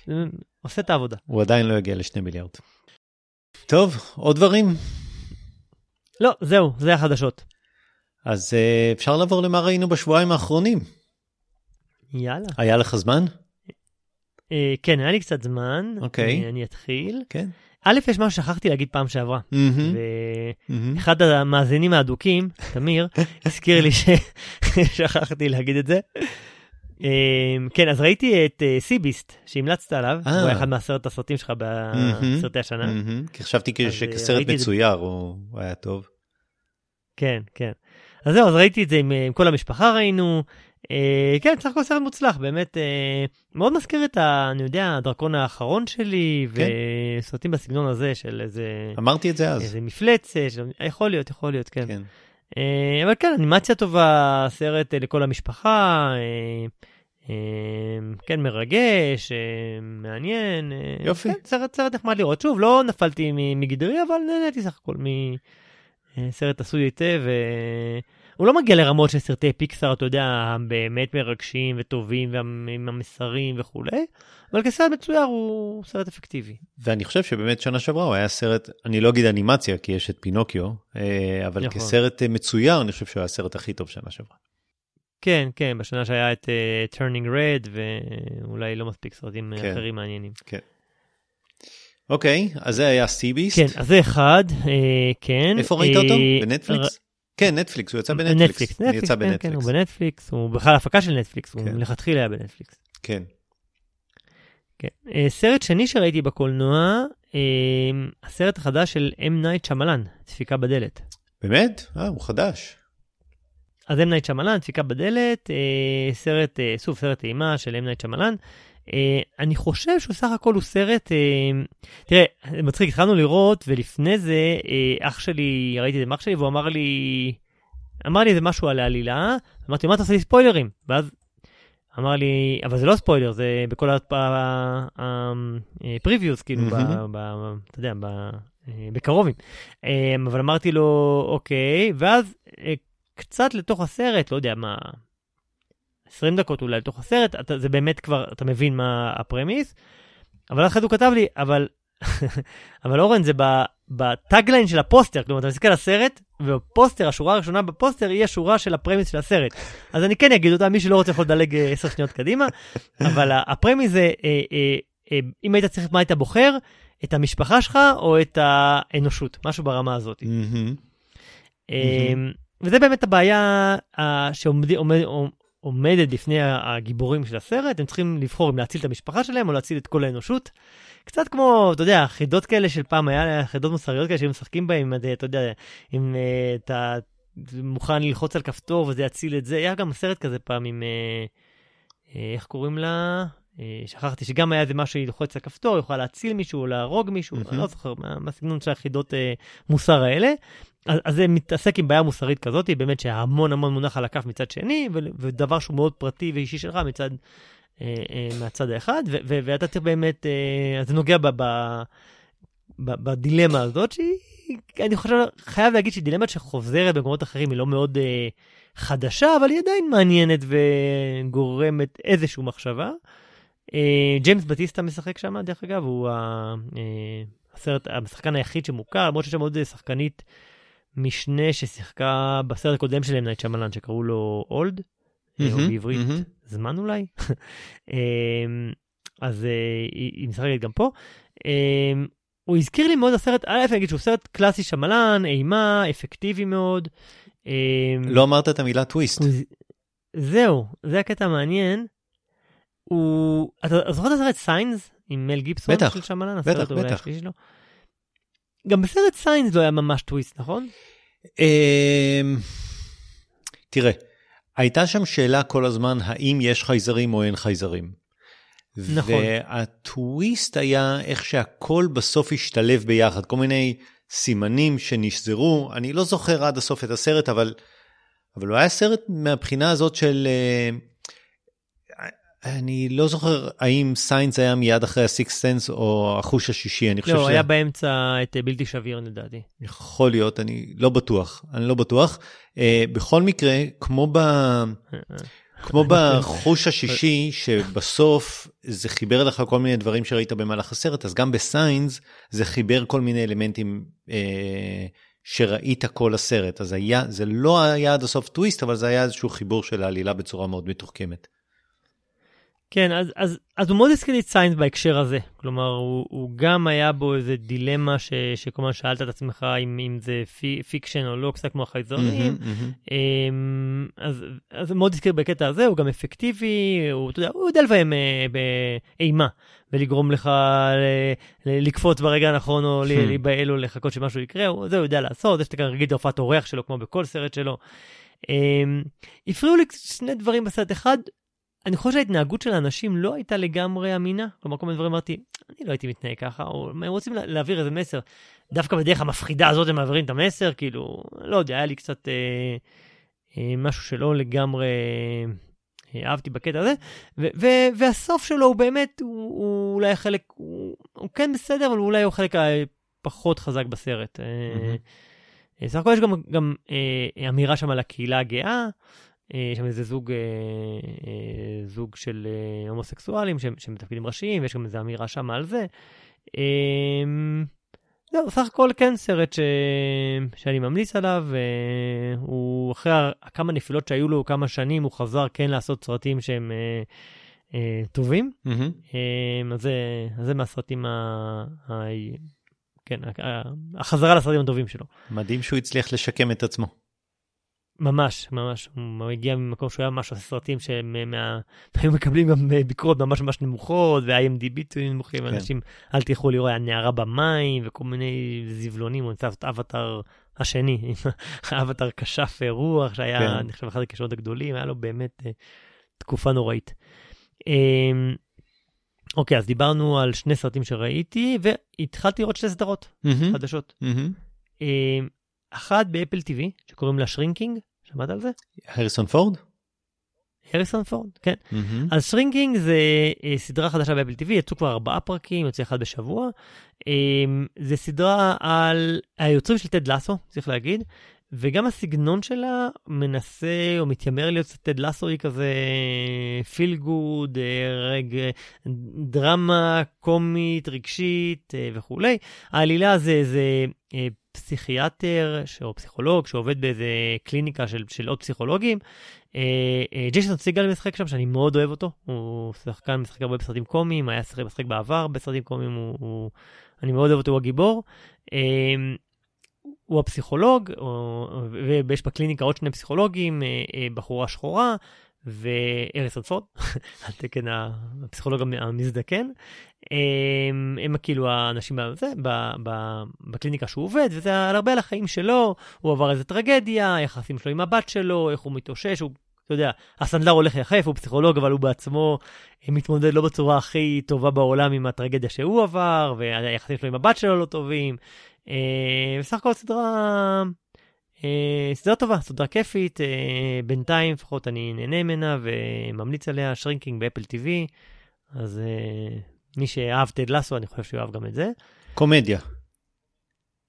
זה עושה את העבודה. הוא עדיין לא יגיע לשני מיליארד. טוב, עוד דברים? לא, זהו, זה החדשות. אז uh, אפשר לעבור למה ראינו בשבועיים האחרונים. יאללה. היה לך זמן? כן, היה לי קצת זמן. אוקיי. אני אתחיל. כן. א', יש משהו ששכחתי להגיד פעם שעברה. ואחד המאזינים האדוקים, תמיר, הזכיר לי ששכחתי להגיד את זה. אמ, כן, אז ראיתי את סיביסט אה, שהמלצת עליו, הוא היה אה. אחד מעשרת הסרטים שלך בסרטי השנה. כי חשבתי שכסרט מצויר הוא היה טוב. כן, כן. אז זהו, אז ראיתי את זה עם כל המשפחה ראינו. אה, כן, סך הכל סרט מוצלח, באמת מאוד מזכיר את ה... אני יודע, הדרקון האחרון שלי, כן. וסרטים בסגנון הזה של איזה... אמרתי את זה אז. איזה מפלצת, יכול להיות, יכול להיות, כן. כן. אה, אבל כן, אנימציה טובה, סרט אה, לכל המשפחה, אה, כן, מרגש, מעניין. יופי. כן, סרט, סרט נחמד לראות. שוב, לא נפלתי מגדרי, אבל נהניתי סך הכל מסרט עשוי היטב. הוא לא מגיע לרמות של סרטי פיקסאר, אתה יודע, באמת מרגשים וטובים ועם המסרים וכולי, אבל כסרט מצויר הוא סרט אפקטיבי. ואני חושב שבאמת שנה שעברה הוא היה סרט, אני לא אגיד אנימציה, כי יש את פינוקיו, אה, אבל יכול. כסרט אה, מצויר, אני חושב שהוא היה הסרט הכי טוב שנה שעברה. כן, כן, בשנה שהיה את אה, Turning Red, ואולי לא מספיק סרטים כן, אחרים מעניינים. כן. אוקיי, אז זה היה Sea Beast. כן, אז זה אחד, אה, כן. איפה ראית אה, אותו? בנטפליקס? כן, נטפליקס, הוא יצא בנטפליקס. נטפליקס, נטפליקס, יצא כן, בנטפליקס. כן, הוא בנטפליקס, הוא בכלל הפקה של נטפליקס, כן. הוא מלכתחילה היה בנטפליקס. כן. כן. Uh, סרט שני שראיתי בקולנוע, uh, הסרט החדש של M. Night Shyamalan, דפיקה בדלת. באמת? אה, הוא חדש. אז M. Night Shyamalan, דפיקה בדלת, uh, סרט, uh, סוף סרט אימה של M. Night Shyamalan. Uh, אני חושב שהוא סך הכל הוא סרט, uh, תראה, מצחיק, התחלנו לראות, ולפני זה uh, אח שלי, ראיתי את זה עם אח שלי, והוא אמר לי, אמר לי איזה משהו על העלילה, אמרתי, מה אתה עושה לי ספוילרים? ואז אמר לי, אבל זה לא ספוילר, זה בכל הפריוויוס, כאילו, אתה יודע, בקרובים. אבל אמרתי לו, אוקיי, ואז קצת לתוך הסרט, לא יודע מה, 20 דקות אולי לתוך הסרט, אתה, זה באמת כבר, אתה מבין מה הפרמיס. אבל אחרי זה הוא כתב לי, אבל, אבל אורן, זה ב tagline של הפוסטר, כלומר, אתה מסתכל על הסרט, ובפוסטר, השורה הראשונה בפוסטר היא השורה של ה premise של הסרט. אז אני כן אגיד אותה, מי שלא רוצה יכול לדלג 10 אה, שניות קדימה, אבל ה premise זה, אה, אה, אה, אם היית צריך, מה היית בוחר? את המשפחה שלך או את האנושות, משהו ברמה הזאת. Mm-hmm. אה, וזה באמת הבעיה שעומד, עומד, עומדת בפני הגיבורים של הסרט, הם צריכים לבחור אם להציל את המשפחה שלהם או להציל את כל האנושות. קצת כמו, אתה יודע, חידות כאלה של פעם, היה חידות מוסריות כאלה שהם משחקים בהם, אתה יודע, אם uh, אתה מוכן ללחוץ על כפתור וזה יציל את זה. היה גם סרט כזה פעם עם, uh, uh, איך קוראים לה? שכחתי שגם היה איזה משהו ללחוץ על כפתור, יוכל להציל מישהו או להרוג מישהו, mm-hmm. אני לא זוכר מה הסגנון של החידות מוסר האלה. אז, אז זה מתעסק עם בעיה מוסרית כזאת, באמת שהמון המון מונח על הכף מצד שני, ו, ודבר שהוא מאוד פרטי ואישי שלך מצד, אה, אה, מהצד האחד, ו, ו, ואתה צריך באמת, אה, זה נוגע ב, ב, ב, בדילמה הזאת, שהיא, אני חושב, חייב להגיד שהיא דילמה שחוזרת במקומות אחרים, היא לא מאוד אה, חדשה, אבל היא עדיין מעניינת וגורמת איזושהי מחשבה. אה, ג'יימס בטיסטה משחק שם, דרך אגב, הוא ה- אה, הסרט, השחקן היחיד שמוכר, למרות שיש שם עוד שחקנית משנה ששיחקה בסרט הקודם של אמנייט שמלן, שקראו לו אולד, אה, או Mm-hmm, בעברית Mm-hmm. זמן אולי. אמ, אז אה, היא משחקת גם פה. אמ, הוא הזכיר לי מאוד הסרט, א', אני אגיד שהוא סרט קלאסי שמלן, אימה, אפקטיבי מאוד. אמ, לא אמרת את המילה טוויסט. זהו, זה הקטע המעניין. הוא, אתה זוכר את הסרט Signs עם מל גיבסון בטח, של שמלן? בטח, בטח. גם בסרט Signs לא היה ממש טוויסט, נכון? אמ, תראה, הייתה שם שאלה כל הזמן, האם יש חייזרים או אין חייזרים. נכון. והטוויסט היה איך שהכל בסוף השתלב ביחד, כל מיני סימנים שנשזרו, אני לא זוכר עד הסוף את הסרט, אבל, אבל הוא היה סרט מהבחינה הזאת של... אה, אני לא זוכר האם Signs היה מיד אחרי ה Sixth Sense או החוש השישי, אני חושב לא, שזה... היה באמצע את אה, בלתי שביר לדעתי. יכול להיות, אני לא בטוח, אני לא בטוח. Uh, בכל מקרה, כמו, ב, כמו בחוש השישי, שבסוף זה חיבר לך כל מיני דברים שראית במהלך הסרט, אז גם בסיינס זה חיבר כל מיני אלמנטים uh, שראית כל הסרט. אז היה, זה לא היה עד הסוף טוויסט, אבל זה היה איזשהו חיבור של העלילה בצורה מאוד מתוחכמת. כן, אז, אז, אז הוא מאוד הזכיר לי את Signs בהקשר הזה. כלומר, הוא, הוא גם היה בו איזה דילמה ש, שכל הזמן שאלת את עצמך אם, אם זה fi, fiction או לא, קצת כמו. Mm-hmm, Mm-hmm. אמ, אז, אז מאוד הזכיר בקטע הזה, הוא גם אפקטיבי, הוא, אתה יודע, הוא יודע לביים אה, באימה, ולגרום לך ל, ל, לקפוץ ברגע הנכון, או Hmm. להיבהל או לחכות שמשהו יקרה, הוא, זה הוא יודע לעשות, יש את הרגיל הופעת אורח שלו, כמו בכל סרט שלו. אמ, הפריעו לי שני דברים בסרט. אחד, אני חושב שההתנהגות של האנשים לא הייתה לגמרי אמינה. כלומר, כל מיני דברים אמרתי, אני לא הייתי מתנהג ככה, או הם רוצים לה- להעביר איזה מסר. דווקא בדרך המפחידה הזאת הם מעבירים את המסר, כאילו, לא יודע, היה לי קצת אה, אה, משהו שלא לגמרי אה, אהבתי בקטע הזה. ו- ו- והסוף שלו הוא באמת, הוא, הוא אולי החלק, הוא, הוא כן בסדר, אבל הוא אולי הוא החלק הפחות חזק בסרט. מהמם. אה, סך הכל יש גם, גם אה, אמירה שם על הקהילה הגאה. אה, יש שם איזה זוג, אה, אה, זוג של הומוסקסואלים שהם, שהם ראשיים, ויש גם איזו אמירה שם על זה. אה, זהו, סך הכל כן סרט ש... שאני ממליץ עליו, הוא אחרי כמה נפילות שהיו לו כמה שנים, הוא חזר כן לעשות סרטים שהם אה, אה, טובים. אה, אז זה, אז זה מהסרטים ה... ה... כן, החזרה לסרטים הטובים שלו. מדהים שהוא הצליח לשקם את עצמו. ממש, ממש. הוא הגיע ממקום שהוא היה ממש עושה סרטים שהם אה, מה... היו מקבלים גם אה, ביקורות ממש ממש נמוכות, ו-IMDb נמוכים, כן. אנשים, אל תלכו לראות, היה נערה במים, וכל מיני זבלונים, הוא ניסה לעשות אבטאר השני, עם האבטאר כשף רוח, שהיה, כן. אני חושב, אחד הכישרונות הגדולים, היה לו באמת אה, תקופה נוראית. אה, אוקיי, אז דיברנו על שני סרטים שראיתי, והתחלתי לראות שתי סדרות חדשות. אה, אחת ב Apple TV, שקוראים לה Shrinking, שמעת על זה? הריסון פורד? הריסון פורד, כן. Mm-hmm. אז Shrinking זה אה, סדרה חדשה ב Apple TV, יצאו כבר ארבעה פרקים, יוצא אחד בשבוע. אה, זה סדרה של היוצרים של Ted Lasso, צריך להגיד, וגם הסגנון שלה מנסה או מתיימר להיות קצת Ted Lasso, היא כזה פיל גוד, רג, דרמה קומית, רגשית אה, וכולי. העלילה זה אה, פסיכיאטר או פסיכולוג שעובד באיזה קליניקה של, של עוד פסיכולוגים. אה, אה, ג'ייסון סיגל משחק שם, שאני מאוד אוהב אותו. הוא שחקן משחק הרבה בסרטים קומיים, היה שחק משחק בעבר בסרטים קומיים, הוא, הוא, אני מאוד אוהב אותו, הוא הגיבור. אה, הוא הפסיכולוג, ויש בקליניקה עוד שני פסיכולוגים, בחורה שחורה ואריסון פורד, על תקן הפסיכולוג המ- המזדקן. הם, הם כאילו האנשים בזה, ב, ב, בקליניקה שהוא עובד, וזה על הרבה על החיים שלו, הוא עבר איזה טרגדיה, היחסים שלו עם הבת שלו, איך הוא מתאושש, הוא, אתה יודע, הסנדלר הולך יחף, הוא פסיכולוג, אבל הוא בעצמו אה, מתמודד לא בצורה הכי טובה בעולם עם הטרגדיה שהוא עבר, והיחסים שלו עם הבת שלו לא טובים. אה, בסך הכל סדרה, סדרה טובה, סדרה כיפית, אה, בינתיים לפחות אני נהנה ממנה וממליץ עליה, Shrinking ב Apple TV, אז אה, מי שאהב Ted Lasso, אני חושב שהוא יאהב גם את זה. קומדיה.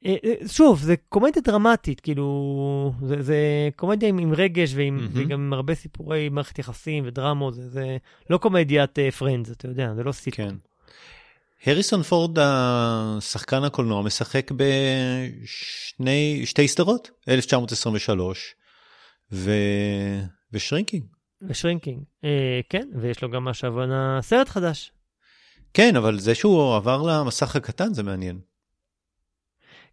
אה, אה, שוב, זה קומדיה דרמטית, כאילו, זה, זה קומדיה עם, עם רגש ועם, Mm-hmm. וגם עם הרבה סיפורי מערכת יחסים ודרמות, זה, זה לא קומדיית Friends, אתה יודע, זה לא סיטקום. כן. הריסון פורד, השחקן הקולנוע, משחק בשני, שתי סדרות, 1923 ו... ושרינקינג. ושרינקינג, אה, כן, ויש לו גם השבנה סרט חדש. כן, אבל זה שהוא עבר למסך הקטן זה מעניין.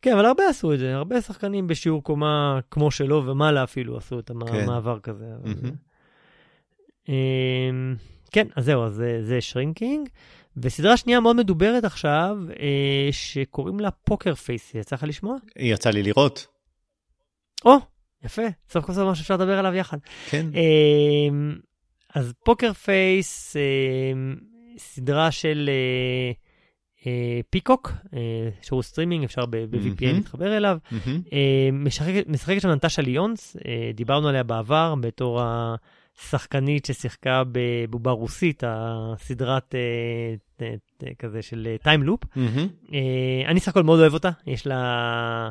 כן, אבל הרבה עשו את זה, הרבה שחקנים בשיעור קומה כמו שלו ומעלה אפילו עשו את כן. המעבר כזה. אבל מהמם. זה- אמ, כן, אז זהו, אז זה, זה Shrinking. וסדרה שנייה מאוד מדוברת עכשיו, אה, שקוראים לה Poker Face, יצא לך לשמוע? יצא לי לראות. או, יפה, סוף כל סוף משהו שאפשר לדבר עליו יחד. כן. אמ, אז Poker Face, אמ, סדרה של אה, אה, Peacock, אה, שירות סטרימינג, אפשר ב-VPN Mm-hmm. להתחבר אליו. Mm-hmm. אה, משחקת, משחקת שם נטשה ליונס, אה, דיברנו עליה בעבר בתור השחקנית ששיחקה בבובה רוסית, הסדרת אה, אה, אה, כזה של time loop. אה, אני סך הכל מאוד אוהב אותה, יש לה...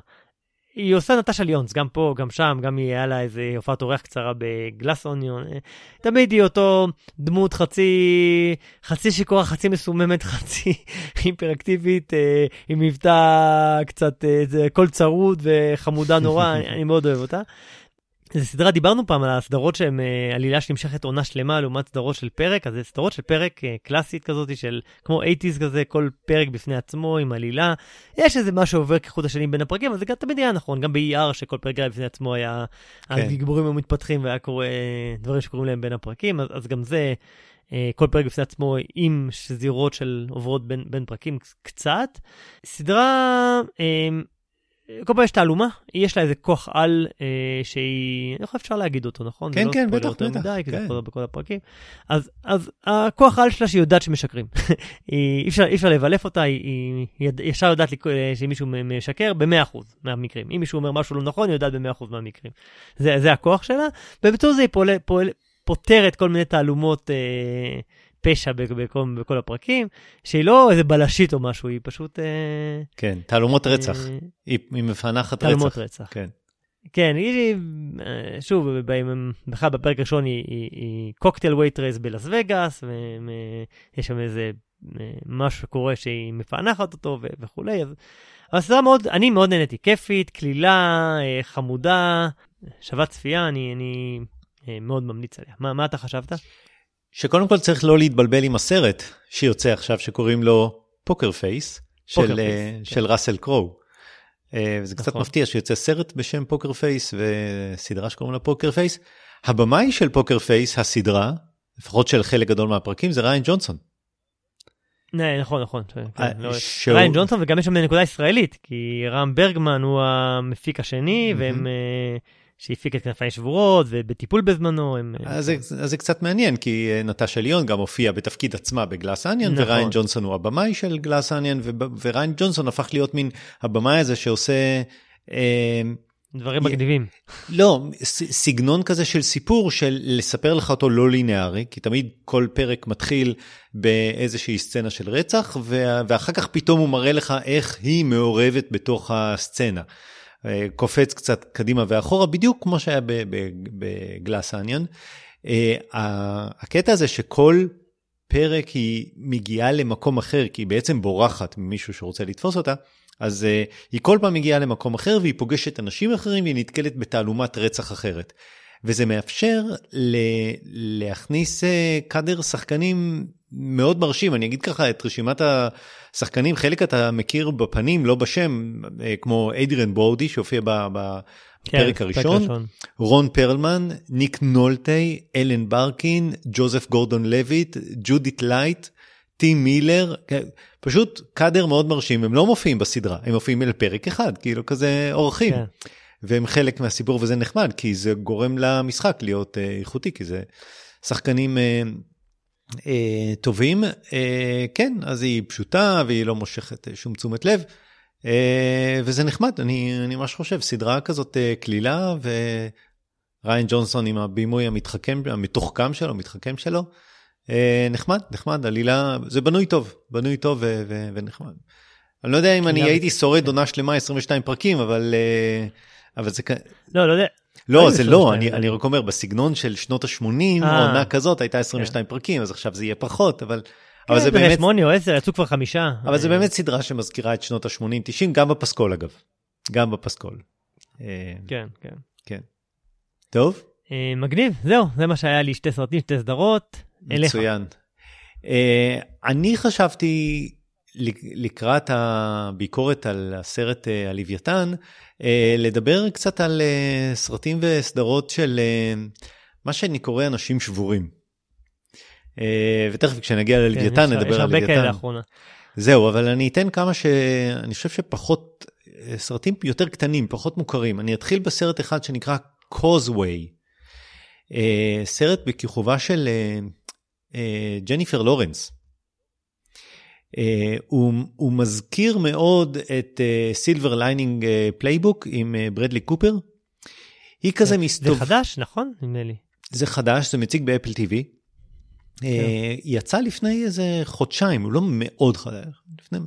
היא עושה נטשה ליונס, גם פה, גם שם, גם היא היה לה איזה הופעת אורח קצרה ב Glass Onion. תמיד היא אותו דמות חצי, חצי שיכורה, חצי מסוממת, חצי היפראקטיבית, אה, עם מבטא קצת, אה, קול צרוד וחמודה נורא, אני, אני מאוד אוהב אותה. זו סדרה, דיברנו פעם על הסדרות שהן אה, עלילה שנמשכת עונה שלמה לעומת סדרות של פרק, אז זה סדרות של פרק אה, קלאסית כזאת של כמו 80's כזה, כל פרק בפני עצמו עם עלילה. יש איזה משהו עובר כחוט השני בין הפרקים, אבל זה גם תמיד היה נכון, גם ב-ER שכל פרק היה בפני עצמו היה, כן. הגיבורים היו מתפתחים והיה קורה אה, דברים שקורים להם בין הפרקים, אז, אז גם זה, כל פרק בפני עצמו עם שזירות של עוברות בין, בין פרקים קצת. סדרה, כל פעם יש תעלומה, יש לה איזה כוח על אה, שהיא, איך אפשר להגיד אותו, נכון? כן, לא כן, ספוילר בטח, יותר בטח, מדי, כי זה כן. חוזר בכל הפרקים. אז, אז הכוח על שלה שהיא יודעת שמשקרים. היא, אי, אפשר, אי אפשר לבלף אותה, היא, היא יד, ישר יודעת לי, שמישהו משקר ב-100% מהמקרים. אם מישהו אומר משהו לא נכון, היא יודעת ב-100% מהמקרים. זה, זה הכוח שלה, ובצור זה היא פועל, פועל, פותרת כל מיני תעלומות אה, פשע בכל, בכל הפרקים, שהיא לא איזה בלשית או משהו, היא פשוט... אה, כן, תעלומות רצח. אה, היא היא מפענחת תעלומות רצח. רצח. כן. כן, היא, אה, שוב, בכלל בפרק הראשון היא, היא, היא קוקטייל וייטרס בלאס וגאס, ויש שם איזה משהו שקורה שהיא מפענחת אותו ו- וכולי, אז... אבל הסדרה מאוד, אני מאוד נהניתי, כיפית, קלילה, חמודה, שווה צפייה, אני, אני מאוד ממליץ עליה. מה, מה אתה חשבת? שקודם כל צריך לא להתבלבל עם הסרט שיוצא עכשיו שקוראים לו Poker Face, של, Poker אה, Face, של ראסל קרואו. אה, קצת נכון. מפתיע שיוצא סרט בשם Poker Face וסדרה שקוראים לה Poker Face. הבמאי של Poker Face, הסדרה, לפחות של חלק גדול מהפרקים, זה ריאן ג'ונסון. נה, נכון, נכון. ש- כן, אה, לא- שהוא- ריאן ג'ונסון וגם יש שם נקודה ישראלית, כי רם ברגמן הוא המפיק השני, Mm-hmm. והם... שהפיק את כנפיים שבורות ובטיפול בזמנו הם אז זה, אז זה קצת מעניין, כי אה, נטשה ליון גם הופיעה בתפקיד עצמה בגלאס אניאן, נכון. וריין ג'ונסון הוא הבמאי של גלאס אניאן, וריין ג'ונסון הפך להיות מין הבמאי הזה שעושה... אה, דברים מגניבים. לא, ס- סגנון כזה של סיפור של לספר לך אותו לא לינארי, כי תמיד כל פרק מתחיל באיזושהי סצנה של רצח, ואחר כך פתאום הוא מראה לך איך היא מעורבת בתוך הסצנה. אה, קופץ קצת קדימה ואחורה, בדיוק כמו שהיה בגלאס אניון. אה, הקטע הזה שכל פרק היא מגיעה למקום אחר, כי היא בעצם בורחת ממישהו שרוצה לתפוס אותה, אז uh, היא כל פעם מגיעה למקום אחר והיא פוגשת אנשים אחרים והיא נתקלת בתעלומת רצח אחרת. וזה מאפשר להכניס קאדר שחקנים מאוד מרשים, אני אגיד ככה את רשימת השחקנים, חלק אתה מכיר בפנים, לא בשם, uh, כמו אדריאן ברודי שהופיע כן, בפרק הראשון, רון פרלמן, ניק נולטי, אלן ברקין, ג'וזף גורדון לויט, ג'ודית לייט, טים מילר, כן, פשוט קאדר מאוד מרשים, הם לא מופיעים בסדרה, הם מופיעים לפרק אחד, כאילו כזה אורחים. כן. והם חלק מהסיפור וזה נחמד, כי זה גורם למשחק להיות אה, איכותי, כי זה שחקנים אה, אה, טובים. אה, כן, אז היא פשוטה והיא לא מושכת אה, שום תשומת לב, אה, וזה נחמד, אני, אני ממש חושב, סדרה כזאת אה, קלילה, וריין ג'ונסון עם הבימוי המתחכם, המתוחכם שלו, המתחכם שלו. אה, נחמד, נחמד, עלילה, זה בנוי טוב, בנוי טוב ו- ו- ונחמד. אני לא יודע אם אני גם- הייתי שורד עונה שלמה 22 פרקים, אבל אה, אבל זה כ... לא, לא יודע. לא, זה 22, לא, אני אני רק אומר, בסגנון של שנות ה-80, אה. עונה כזאת הייתה 22 פרקים, אז עכשיו זה יהיה פחות, אבל אבל זה כן, באמת... שמונה או עשר, יצאו כבר חמישה. אבל זה אה, באמת סדרה שמזכירה את שנות ה-80-90, גם בפסקול אגב. גם בפסקול. אה, כן, כן. כן. טוב, מגניב, זהו, זה מה שהיה לי, שתי סרטים, שתי סדרות. מצוין. אני חשבתי לקראת הביקורת על הסרט אה, הלוויתן, אה, לדבר קצת על אה, סרטים וסדרות של אה, מה שאני קורא אנשים שבורים. אה, ותכף כשנגיע כן, ללוויתן יש- נדבר יש על הרבה כאלה לוויתן. לאחרונה. זהו, אבל אני אתן כמה שאני חושב שפחות, אה, סרטים יותר קטנים, פחות מוכרים. אני אתחיל בסרט אחד שנקרא Causeway. אה, סרט בכיכובה של אה, אה, ג'ניפר לורנס. אה, הוא, הוא מזכיר מאוד את Silver Lining פלייבוק עם בראדלי קופר. היא כזה זה מסתובבת. חדש, נכון? נדמה לי. זה חדש, זה מציג באפל TV. כן. אה, יצא לפני איזה חודשיים, הוא לא מאוד חדש. לפני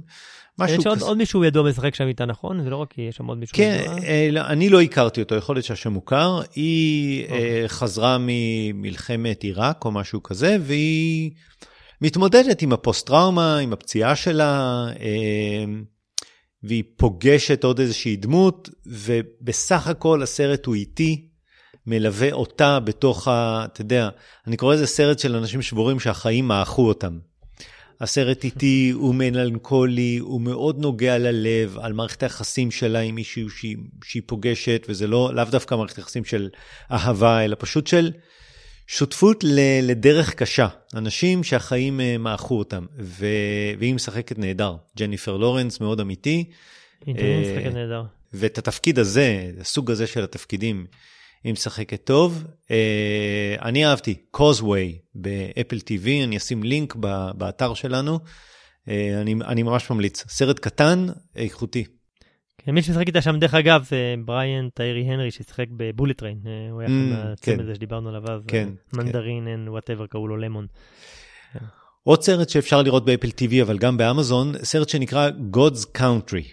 משהו יש עוד כזה. עוד מישהו ידוע משחק שם איתה, נכון? זה לא רק היא, יש שם עוד מישהו כן, ידוע. לא, אני לא הכרתי אותו, יכול להיות שהשם מוכר. היא אוקיי. אה, חזרה ממלחמת עיראק או משהו כזה, והיא מתמודדת עם הפוסט-טראומה, עם הפציעה שלה, אה, והיא פוגשת עוד איזושהי דמות, ובסך הכל הסרט הוא איטי, מלווה אותה בתוך ה... אתה יודע, אני קורא לזה סרט של אנשים שבורים שהחיים מעכו אותם. הסרט איטי הוא מלנכולי, הוא מאוד נוגע ללב, על מערכת היחסים שלה עם מישהו שהיא, שהיא פוגשת, וזה לא, לאו דווקא מערכת יחסים של אהבה, אלא פשוט של שותפות ל, לדרך קשה. אנשים שהחיים אה, מעכו אותם, ו, והיא משחקת נהדר. ג'ניפר לורנס מאוד אמיתי, היא אה, משחקת נהדר. ואת התפקיד הזה, הסוג הזה של התפקידים, היא משחקת טוב. אה, אני אהבתי, Causeway באפל TV, אני אשים לינק באתר שלנו. אני, אני ממש ממליץ. סרט קטן, איכותי. כן, מי ששיחק איתה שם, דרך אגב, זה בריאן טיירי הנרי ששיחק בבולט טריין. אה, הוא היה אממ, אחד מהצמד כן. הזה שדיברנו עליו. כן, אה, מנדרין and whatever קראו לו Lemon. עוד סרט שאפשר לראות באפל TV, אבל גם באמזון, סרט שנקרא God's Country.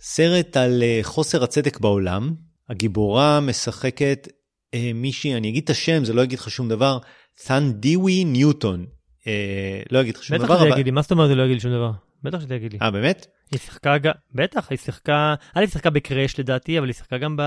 סרט על אה, חוסר הצדק בעולם. הגיבורה משחקת אה, מישהי, אני אגיד את השם, זה לא יגיד לך שום דבר, ת'נדיווי ניוטון. אה, לא יגיד לך שום בטח דבר, שזה יגיד לי, מה זאת אומרת זה לא יגיד לי שום דבר? בטח שזה יגיד לי. אה, באמת? היא שיחקה גם, בטח, היא שיחקה, א', היא שיחקה בקראש לדעתי, אבל היא שיחקה גם ב...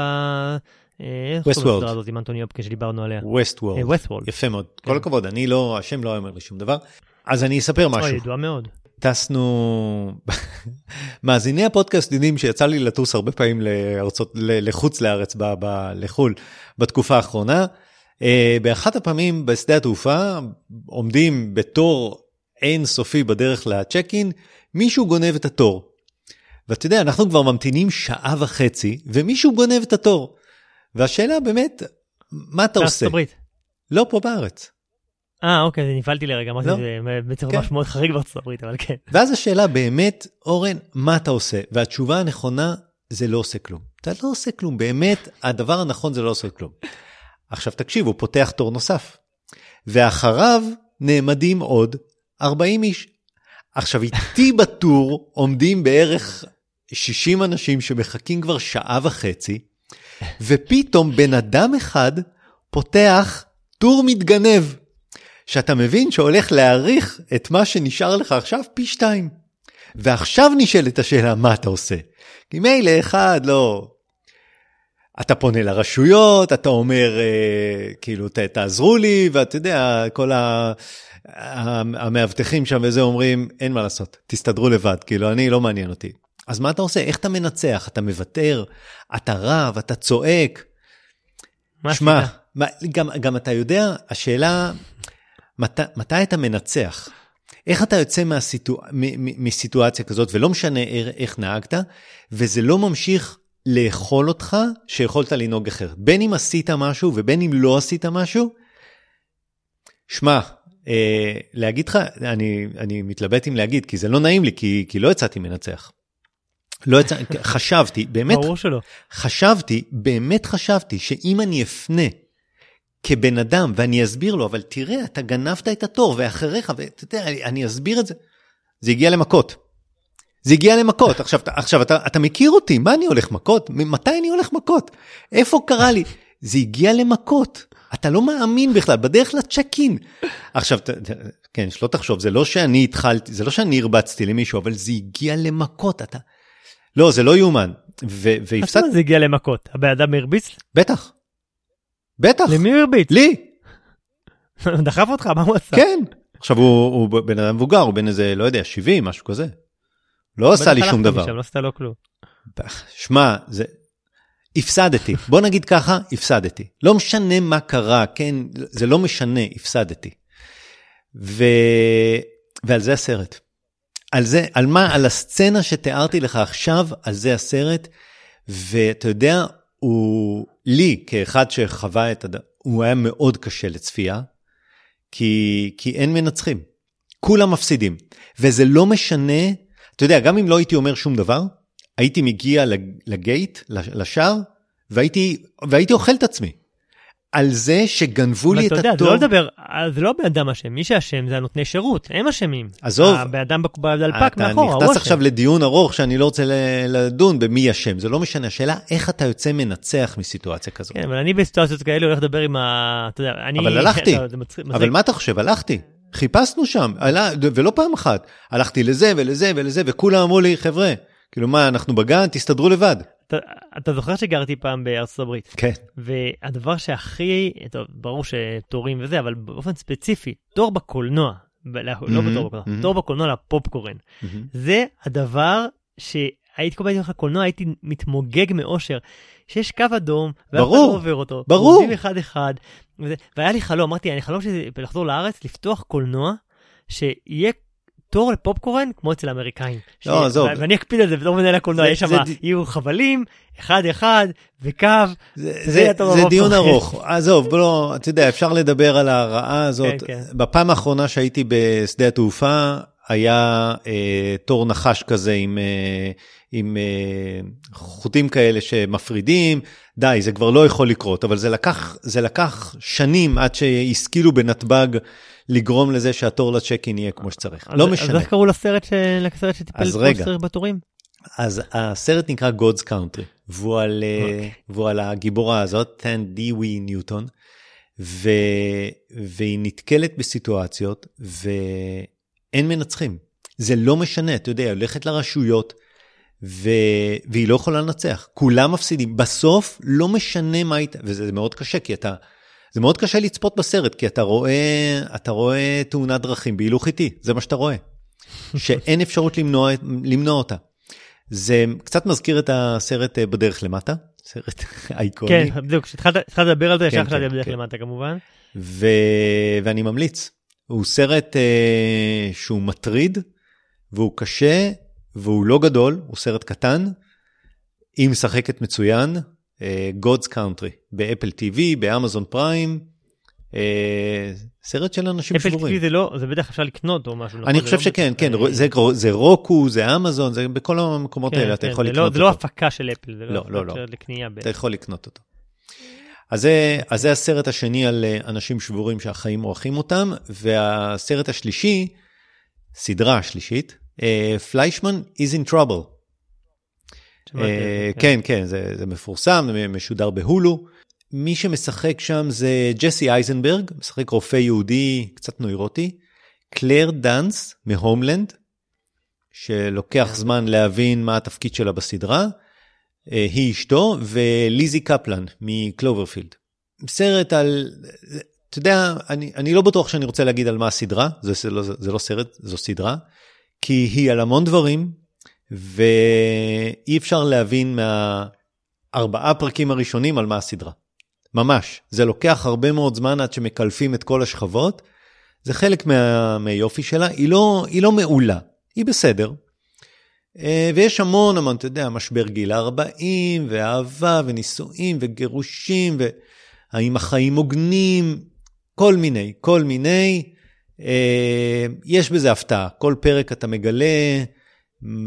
אה, איך קוראים. לסדרה הזאת עם אנטוני הופקין שדיברנו עליה. ווסטוורלד. ווסטוורלד. יפה מאוד. כן. כל הכבוד, אני לא, השם לא אומר לי שום דבר. אז אני אספר אוי, משהו. ידועה מאוד. טסנו, מאזיני הפודקאסט יודעים שיצא לי לטוס הרבה פעמים לארצות, לחוץ לארץ, ב, ב, לחו"ל, בתקופה האחרונה. אה, באחת הפעמים בשדה התעופה עומדים בתור אינסופי בדרך לצ'ק אין, מישהו גונב את התור. ואתה יודע, אנחנו כבר ממתינים שעה וחצי, ומישהו גונב את התור. והשאלה באמת, מה אתה עושה? הברית. לא פה בארץ. אה, אוקיי, זה נפלתי לרגע, אמרתי לא. שזה בעצם כן. ממש מאוד חריג בארצות הברית, אבל כן. ואז השאלה באמת, אורן, מה אתה עושה? והתשובה הנכונה, זה לא עושה כלום. אתה לא עושה כלום, באמת, הדבר הנכון זה לא עושה כלום. עכשיו תקשיב, הוא פותח תור נוסף. ואחריו נעמדים עוד 40 איש. עכשיו, איתי בטור עומדים בערך 60 אנשים שמחכים כבר שעה וחצי, ופתאום בן אדם אחד פותח טור מתגנב. שאתה מבין שהולך להאריך את מה שנשאר לך עכשיו פי שתיים. ועכשיו נשאלת השאלה, מה אתה עושה? כי מילא אחד, לא... אתה פונה לרשויות, אתה אומר, אה, כאילו, ת, תעזרו לי, ואתה יודע, כל ה... המאבטחים שם וזה אומרים, אין מה לעשות, תסתדרו לבד, כאילו, אני, לא מעניין אותי. אז מה אתה עושה? איך אתה מנצח? אתה מוותר? אתה רב? אתה צועק? מה שמע? מה- גם, גם אתה יודע, השאלה, מת, מתי אתה מנצח? איך אתה יוצא מהסיטו, מ, מ, מסיטואציה כזאת, ולא משנה איך, נהגת, וזה לא ממשיך לאכול אותך שיכולת לנהוג אחרת. בין אם עשית משהו ובין אם לא עשית משהו, שמע, להגיד לך, אני, אני מתלבט אם להגיד, כי זה לא נעים לי, כי, כי לא יצאתי מנצח. לא יצא, חשבתי, באמת ברור שלא. חשבתי, באמת חשבתי, שאם אני אפנה כבן אדם ואני אסביר לו, אבל תראה, אתה גנבת את התור ואחריך, ואתה יודע, אני, אני אסביר את זה, זה הגיע למכות. זה הגיע למכות. עכשיו, עכשיו אתה, אתה מכיר אותי, מה אני הולך מכות? מתי אני הולך מכות? איפה קרה לי? זה הגיע למכות. אתה לא מאמין בכלל, בדרך לצ'ק אין. עכשיו, כן, שלא תחשוב, זה לא שאני התחלתי, זה לא שאני הרבצתי למישהו, אבל זה הגיע למכות, אתה... לא, זה לא יאומן. אז והפסדתי, מה זה הגיע למכות? הבן אדם הרביץ? בטח. בטח. למי הוא הרביץ? לי, דחף אותך? מה הוא עשה? כן. עכשיו הוא, הוא בן אדם מבוגר, הוא בן איזה, לא יודע, 70, משהו כזה. לא עשה לי שום דבר. משם, לא עשתה לו כלום. שמע, זה... הפסדתי. בוא נגיד ככה, הפסדתי. לא משנה מה קרה, כן? זה לא משנה, הפסדתי. ו... ועל זה הסרט. על זה, על מה? על הסצנה שתיארתי לך עכשיו, על זה הסרט. ואתה יודע, הוא, לי, כאחד שחווה את הד... הוא היה מאוד קשה לצפייה, כי, כי אין מנצחים. כולם מפסידים. וזה לא משנה, אתה יודע, גם אם לא הייתי אומר שום דבר, הייתי מגיע לג- לגייט, לש- לשער, והייתי, והייתי אוכל את עצמי. על זה שגנבו אבל לי אתה את יודע, זה הטוב. לא לדבר, אה, זה לא הבן אדם אשם, מי שאשם זה הנותני שירות, הם אשמים. עזוב. הבן אדם בק- בדלפק אתה מאחורה, הוא נכנס. עכשיו לדיון ארוך שאני לא רוצה לדון במי אשם, זה לא משנה, השאלה איך אתה יוצא מנצח מסיטואציה כזאת. כן, אבל אני בסיטואציות כאלה הולך לדבר עם ה... אתה יודע, אני... אבל הלכתי. אתה- אבל. מה אתה חושב? הלכתי. חיפשנו שם, ולא פעם אחת. הלכתי לזה ולזה ולזה, וכולם אמרו לי, חבר'ה, כאילו מה, אנחנו בגן, תסתדרו לבד. אתה- אתה זוכר שגרתי פעם בארצות הברית, כן. והדבר שהכי, טוב, ברור שתורים וזה, אבל באופן ספציפי, תור בקולנוע, לא לא מהמם, בתור בקולנוע, מהמם. תור בקולנוע לפופקורן, זה הדבר שהייתי כל פעם הייתי הולך לקולנוע, הייתי מתמוגג מאושר, שיש קו אדום, ואף אחד לא עובר אותו, ברור. עובדים אחד אחד, וזה, והיה לי חלום, אמרתי, אני חלום שזה לחזור לארץ, לפתוח קולנוע, שיהיה תור לפופקורן כמו אצל האמריקאים. לא, ש- עזוב. ואני אקפיד על זה בתור מנהל הקולנוע, יש שם, יהיו חבלים, אחד אחד, וקו, זה, זה זה, זה דיון ארוך. ארוך, עזוב, בוא לא, אתה יודע, אפשר לדבר על הרעה הזאת. כן, כן. בפעם האחרונה שהייתי בשדה התעופה, היה אה, תור נחש כזה עם, אה, עם אה, חוטים כאלה שמפרידים, די, זה כבר לא יכול לקרות, אבל זה לקח, זה לקח שנים עד שהשכילו בנתב"ג לגרום לזה שהתור לצ'ק-אין יהיה כמו שצריך. אז- לא אז משנה. איך קראו לסרט ש- לסרט שטיפל אז כמו. שצריך בתורים? אז הסרט נקרא God's Country, והוא על, אה, אוקיי. והוא על הגיבורה הזאת, טן דיווי ניוטון, ו, והיא נתקלת בסיטואציות ואין מנצחים. זה לא משנה, אתה יודע, היא הולכת לרשויות ו, והיא לא יכולה לנצח. כולם מפסידים. בסוף לא משנה מה הייתה, וזה מאוד קשה, כי אתה... זה מאוד קשה לצפות בסרט, כי אתה רואה, אתה רואה תאונת דרכים בהילוך איטי, זה מה שאתה רואה. שאין אפשרות למנוע, למנוע אותה. זה קצת מזכיר את הסרט אה, בדרך למטה, סרט אייקוני, כן, בדיוק, כשהתחלת התחלת לדבר על זה, ישר חשבתי בדרך. למטה כמובן. ו... ואני ממליץ. הוא סרט אה, שהוא מטריד, והוא קשה, והוא לא גדול, הוא סרט קטן, היא משחקת מצוין, God's Country, באפל TV, באמזון פריים, אה, סרט של אנשים אפל שבורים. TV זה לא, זה בטח אפשר לקנות או משהו. נכון? אני חושב לא שכן, כן, אה, זה, רוקו, זה אמזון, זה בכל המקומות כן, האלה אתה כן, יכול לקנות לא- זה לא אותו. הפקה של אפל, זה לא, לא לא, לא. לקנייה. ב- אתה יכול לקנות אותו. אז זה, אז זה הסרט השני על אה, אנשים שבורים שהחיים מורחים אותם, והסרט השלישי, סדרה השלישית, פליישמן is in trouble. שמעתי על זה, אה, כן, כן, זה, זה מפורסם, זה משודר בהולו. מי שמשחק שם זה ג'סי אייזנברג, משחק רופא יהודי קצת נוירוטי, קלר דאנס מהומלנד, שלוקח כן. זמן להבין מה התפקיד שלה בסדרה, אה, היא אשתו, וליזי קפלן מקלוברפילד. סרט על, אתה יודע, אני, אני לא בטוח שאני רוצה להגיד על מה הסדרה, זה, זה, לא, זה לא סרט, זו סדרה, כי היא על המון דברים, ואי אפשר להבין מהארבעה פרקים הראשונים על מה הסדרה. ממש. זה לוקח הרבה מאוד זמן עד שמקלפים את כל השכבות. זה חלק מה, מהיופי שלה. היא לא, היא לא מעולה, היא בסדר. אה, ויש המון המון, אתה יודע, משבר גיל 40, ואהבה, ונישואים, וגירושים, והאם החיים הוגנים, כל מיני, כל מיני. אה, יש בזה הפתעה. כל פרק אתה מגלה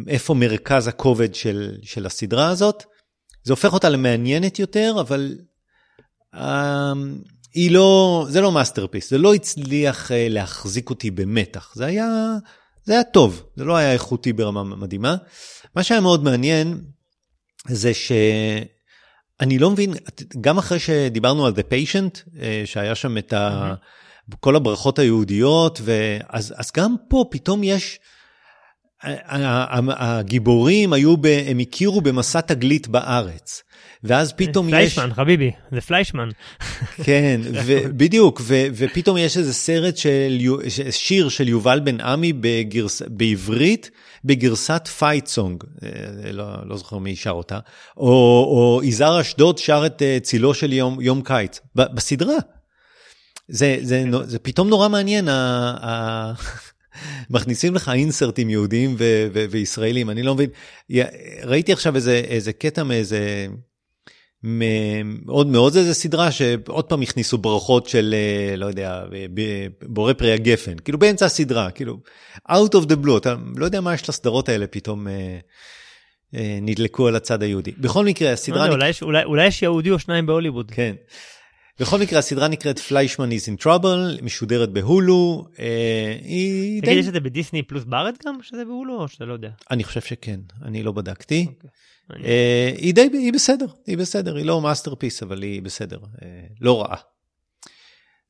איפה מרכז הכובד של, של הסדרה הזאת. זה הופך אותה למעניינת יותר, אבל אה, היא לא, זה לא masterpiece, זה לא הצליח אה, להחזיק אותי במתח. זה היה, זה היה טוב, זה לא היה איכותי ברמה מדהימה. מה שהיה מאוד מעניין זה שאני לא מבין, גם אחרי שדיברנו על The Patient, אה, שהיה שם את ה... כל הברכות היהודיות, ואז, אז גם פה פתאום יש, הגיבורים היו, ב, הם הכירו במסע תגלית בארץ. ואז פתאום פליישמן, יש... פליישמן, חביבי, זה פליישמן. כן, ו- בדיוק, ו- ופתאום יש איזה סרט של, שיר של יובל בן עמי בגרס, בעברית, בגרסת fight song, אה, לא, לא זוכר מי שר אותה, או, או יזהר אשדוד שר את אה, צילו של יום, יום קיץ, בסדרה. זה, זה, זה, זה פתאום נורא מעניין, ה, מכניסים לך insertים יהודיים ו- ו- וישראלים, אני לא מבין. ראיתי עכשיו איזה, איזה קטע מאיזה... מאוד מאוד איזה סדרה שעוד פעם הכניסו ברכות של אה, לא יודע בורא פרי הגפן כאילו באמצע הסדרה כאילו out of the blue אתה לא יודע מה יש לסדרות האלה פתאום אה, אה, נדלקו על הצד היהודי בכל מקרה הסדרה לא, נק... אולי, אולי יש יהודי או שניים בהוליווד כן. בכל מקרה הסדרה נקראת פליישמן is in trouble משודרת בהולו. אה, היא תגיד די... יש את זה בדיסני פלוס בארץ גם שזה בהולו או שאתה לא יודע? אני חושב שכן אני לא בדקתי. אוקיי. אוקיי. אה, היא די היא בסדר היא בסדר היא לא masterpiece אבל היא בסדר אה, לא רעה.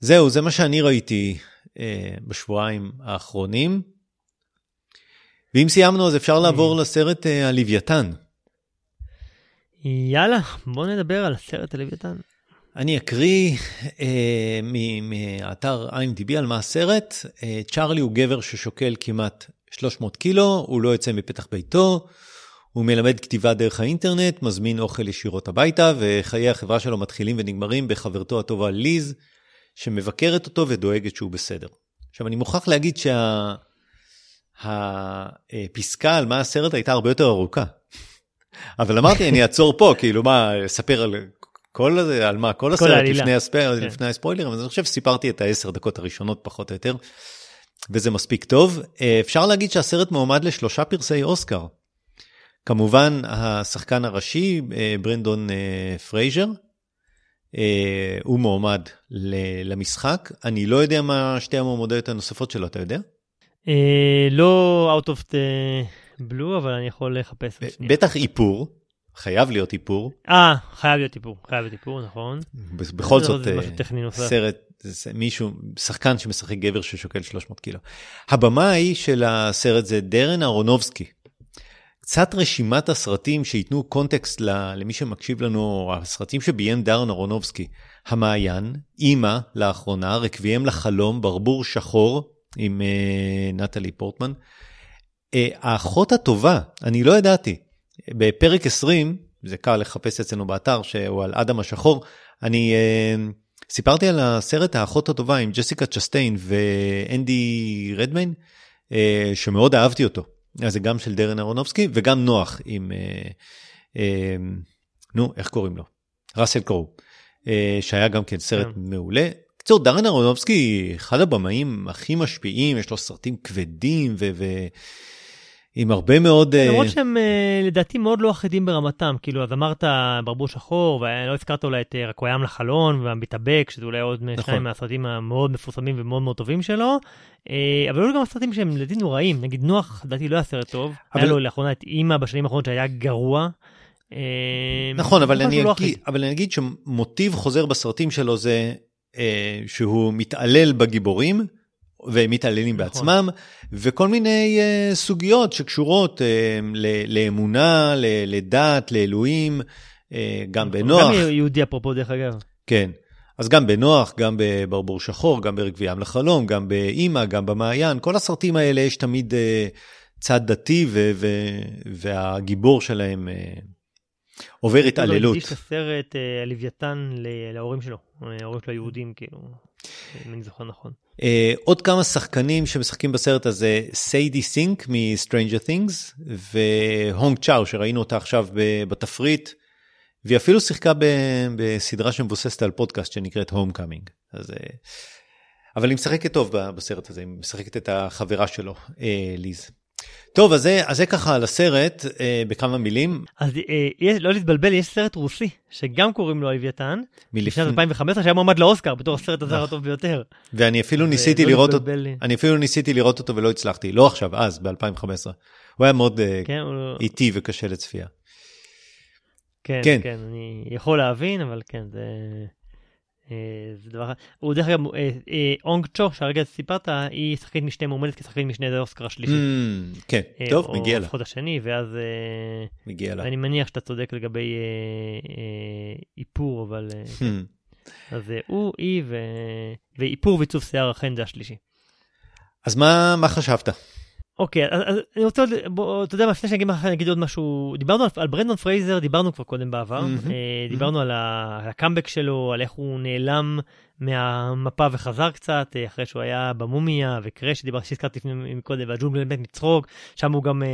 זהו זה מה שאני ראיתי אה, בשבועיים האחרונים. ואם סיימנו אז אפשר לעבור לסרט אה, הלוויתן. יאללה בוא נדבר על סרט הלוויתן. אני אקריא אה, מאתר IMDb על מה הסרט. אה, צ'ארלי הוא גבר ששוקל כמעט 300 קילו, הוא לא יוצא מפתח ביתו, הוא מלמד כתיבה דרך האינטרנט, מזמין אוכל ישירות הביתה, וחיי החברה שלו מתחילים ונגמרים בחברתו הטובה ליז, שמבקרת אותו ודואגת שהוא בסדר. עכשיו, אני מוכרח להגיד שהפסקה על מה הסרט הייתה הרבה יותר ארוכה. אבל אמרתי, אני אעצור פה, כאילו מה, אספר על כל הזה, על מה, כל הסרט לפני, הספר, כן. לפני הספוילרים, אז אני חושב שסיפרתי את העשר דקות הראשונות פחות או יותר, וזה מספיק טוב. אה, אפשר להגיד שהסרט מועמד לשלושה פרסי אוסקר. כמובן, השחקן הראשי, אה, ברנדון אה, פרייזר, הוא מועמד למשחק. אני לא יודע מה שתי המועמדות הנוספות שלו, אתה יודע? לא out of the blue, אבל אני יכול לחפש. בטח איפור. חייב להיות איפור. אה, חייב להיות איפור, חייב להיות איפור, נכון. בכל זאת, אה, סרט, מישהו, שחקן שמשחק גבר ששוקל 300 קילו. הבמאי של הסרט זה דרן אהרונובסקי. קצת רשימת הסרטים שייתנו קונטקסט למי שמקשיב לנו, הסרטים שביים דרן אהרונובסקי. המעיין, אימא לאחרונה, רקביהם לחלום, ברבור שחור עם uh, נטלי פורטמן. Uh, האחות הטובה, אני לא ידעתי, בפרק 20, זה קל לחפש אצלנו באתר, שהוא על אדם השחור, אני uh, סיפרתי על הסרט האחות הטובה עם ג'סיקה צ'סטיין ואנדי רדמיין, uh, שמאוד אהבתי אותו. אז זה גם של דרן אהרונובסקי וגם נוח עם, uh, uh, נו, איך קוראים לו? ראסל קרו, uh, שהיה גם כן סרט yeah. כן. מעולה. בקיצור, דרן אהרונובסקי, אחד הבמאים הכי משפיעים, יש לו סרטים כבדים ו... ו- עם הרבה מאוד... כן, למרות שהם אה, לדעתי מאוד לא אחידים ברמתם, כאילו, אז אמרת ברבור שחור, ולא הזכרת אולי את אה, רקוים לחלון והמתאבק, שזה אולי עוד נכון. שניים מהסרטים המאוד מפורסמים ומאוד מאוד טובים שלו, אה, אבל היו גם סרטים שהם לדעתי נוראים, נגיד נוח, לדעתי לא היה סרט טוב, אבל... היה לו לאחרונה את אימא בשנים האחרונות שהיה גרוע. נכון, אבל אני, לא אגיד, אבל אני אגיד שמוטיב חוזר בסרטים שלו זה שהוא מתעלל בגיבורים. והם מתעללים נכון. בעצמם, וכל מיני uh, סוגיות שקשורות uh, לאמונה, לדת, לאלוהים, uh, גם נכון. בנוח. גם יהודי אפרופו דרך אגב. כן, אז גם בנוח, גם בברבור שחור, גם ברקבים לחלום, גם באימא, גם במעיין, כל הסרטים האלה יש תמיד uh, צד דתי, ו- ו- והגיבור שלהם uh, עובר התעללות. הוא הקדיש את הסרט הלוויתן להורים שלו, ההורים שלו היהודים, כאילו, אם אני זוכר נכון. Uh, עוד כמה שחקנים שמשחקים בסרט הזה, סיידי סינק מ-Stranger Things, והונג צ'או שראינו אותה עכשיו בתפריט, והיא אפילו שיחקה בסדרה שמבוססת על פודקאסט שנקראת Homecoming. אז, uh, אבל היא משחקת טוב בסרט הזה, היא משחקת את החברה שלו, uh, ליז. טוב, אז זה, אז זה ככה על הסרט, אה, בכמה מילים. אז אה, יש, לא להתבלבל, יש סרט רוסי, שגם קוראים לו הלוויתן, מלפני- בשנת 2015, שהיה מועמד לאוסקר בתור הסרט הזר הטוב ביותר. ואני אפילו זה ניסיתי לא לראות אותו. אני אפילו ניסיתי לראות אותו ולא הצלחתי, לא עכשיו, אז, ב-2015. הוא היה מאוד אה, כן, איטי וקשה לצפייה. כן, כן. כן, אני יכול להבין, אבל כן, זה... אה, זה דבר. הוא דרך אגב, אה, אה, הונג צ'או, שהרגע סיפרת, היא שחקנית משנה מועמדת כשחקנית משנה לאוסקר השלישי. אממ, כן, טוב, או מגיע לה, לפחות השני, ואז מגיע לה. אני מניח שאתה צודק לגבי איפור, אבל הממ. אז אה, הוא, היא. ואיפור ועיצוב שיער אכן זה השלישי. אז מה חשבת? אוקיי, אז, אז אני רוצה עוד, בוא, אתה יודע מה, לפני שאני אגיד לך, אני אגיד עוד משהו, דיברנו על, על ברנדון פרייזר, דיברנו כבר קודם בעבר, אה, דיברנו על, ה, על הקאמבק שלו, על איך הוא נעלם מהמפה וחזר קצת, אה, אחרי שהוא היה במומיה, וקראש, שדיברתי, שהזכרתי לפני קודם, והג'ונגל מת מצחוק, שם הוא גם אה,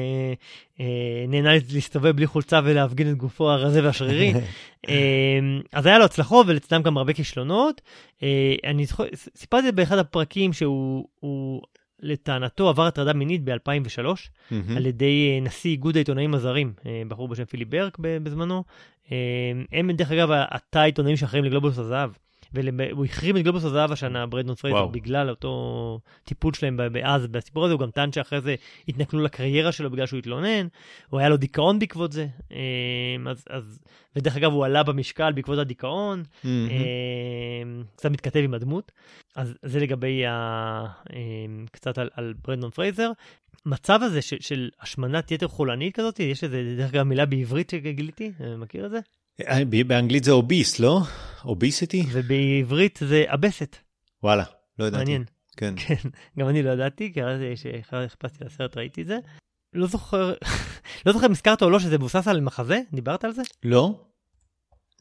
אה, נהנה להסתובב בלי חולצה ולהפגין את גופו הרזה והשרירי. אה, אז היה לו הצלחות ולצדם גם הרבה כישלונות. אה, אני זוכר, סיפרתי באחד הפרקים שהוא, הוא, לטענתו עבר הטרדה מינית ב-2003 מהמם. על ידי אה, נשיא איגוד העיתונאים הזרים, אה, בחור בשם פיליפ ברק בזמנו. אה, הם דרך אגב תא העיתונאים שאחראים לגלובוס הזהב. והוא החרים את גלובוס הזהב השנה, ברנדון פרייזר. בגלל אותו טיפול שלהם אז בסיפור הזה, הוא גם טען שאחרי זה התנכלו לקריירה שלו בגלל שהוא התלונן, הוא היה לו דיכאון בעקבות זה, אה, אז, אז, ודרך אגב הוא עלה במשקל בעקבות הדיכאון. אה, קצת מתכתב עם הדמות. אז זה לגבי ה... אה, קצת על, על ברנדון פרייזר. מצב הזה של, של השמנת יתר חולנית כזאת, יש לזה דרך אגב מילה בעברית שגיליתי, אה, מכיר את זה? אה, באנגלית זה אוביס, לא? אוביסיטי? ובעברית זה אבסת, וואלה, לא ידעתי. מעניין. כן. כן, גם אני לא ידעתי, כי אז כשחיפשתי לסרט ראיתי את זה. לא זוכר, לא זוכר אם הזכרת או לא שזה מבוסס על מחזה, דיברת על זה? לא?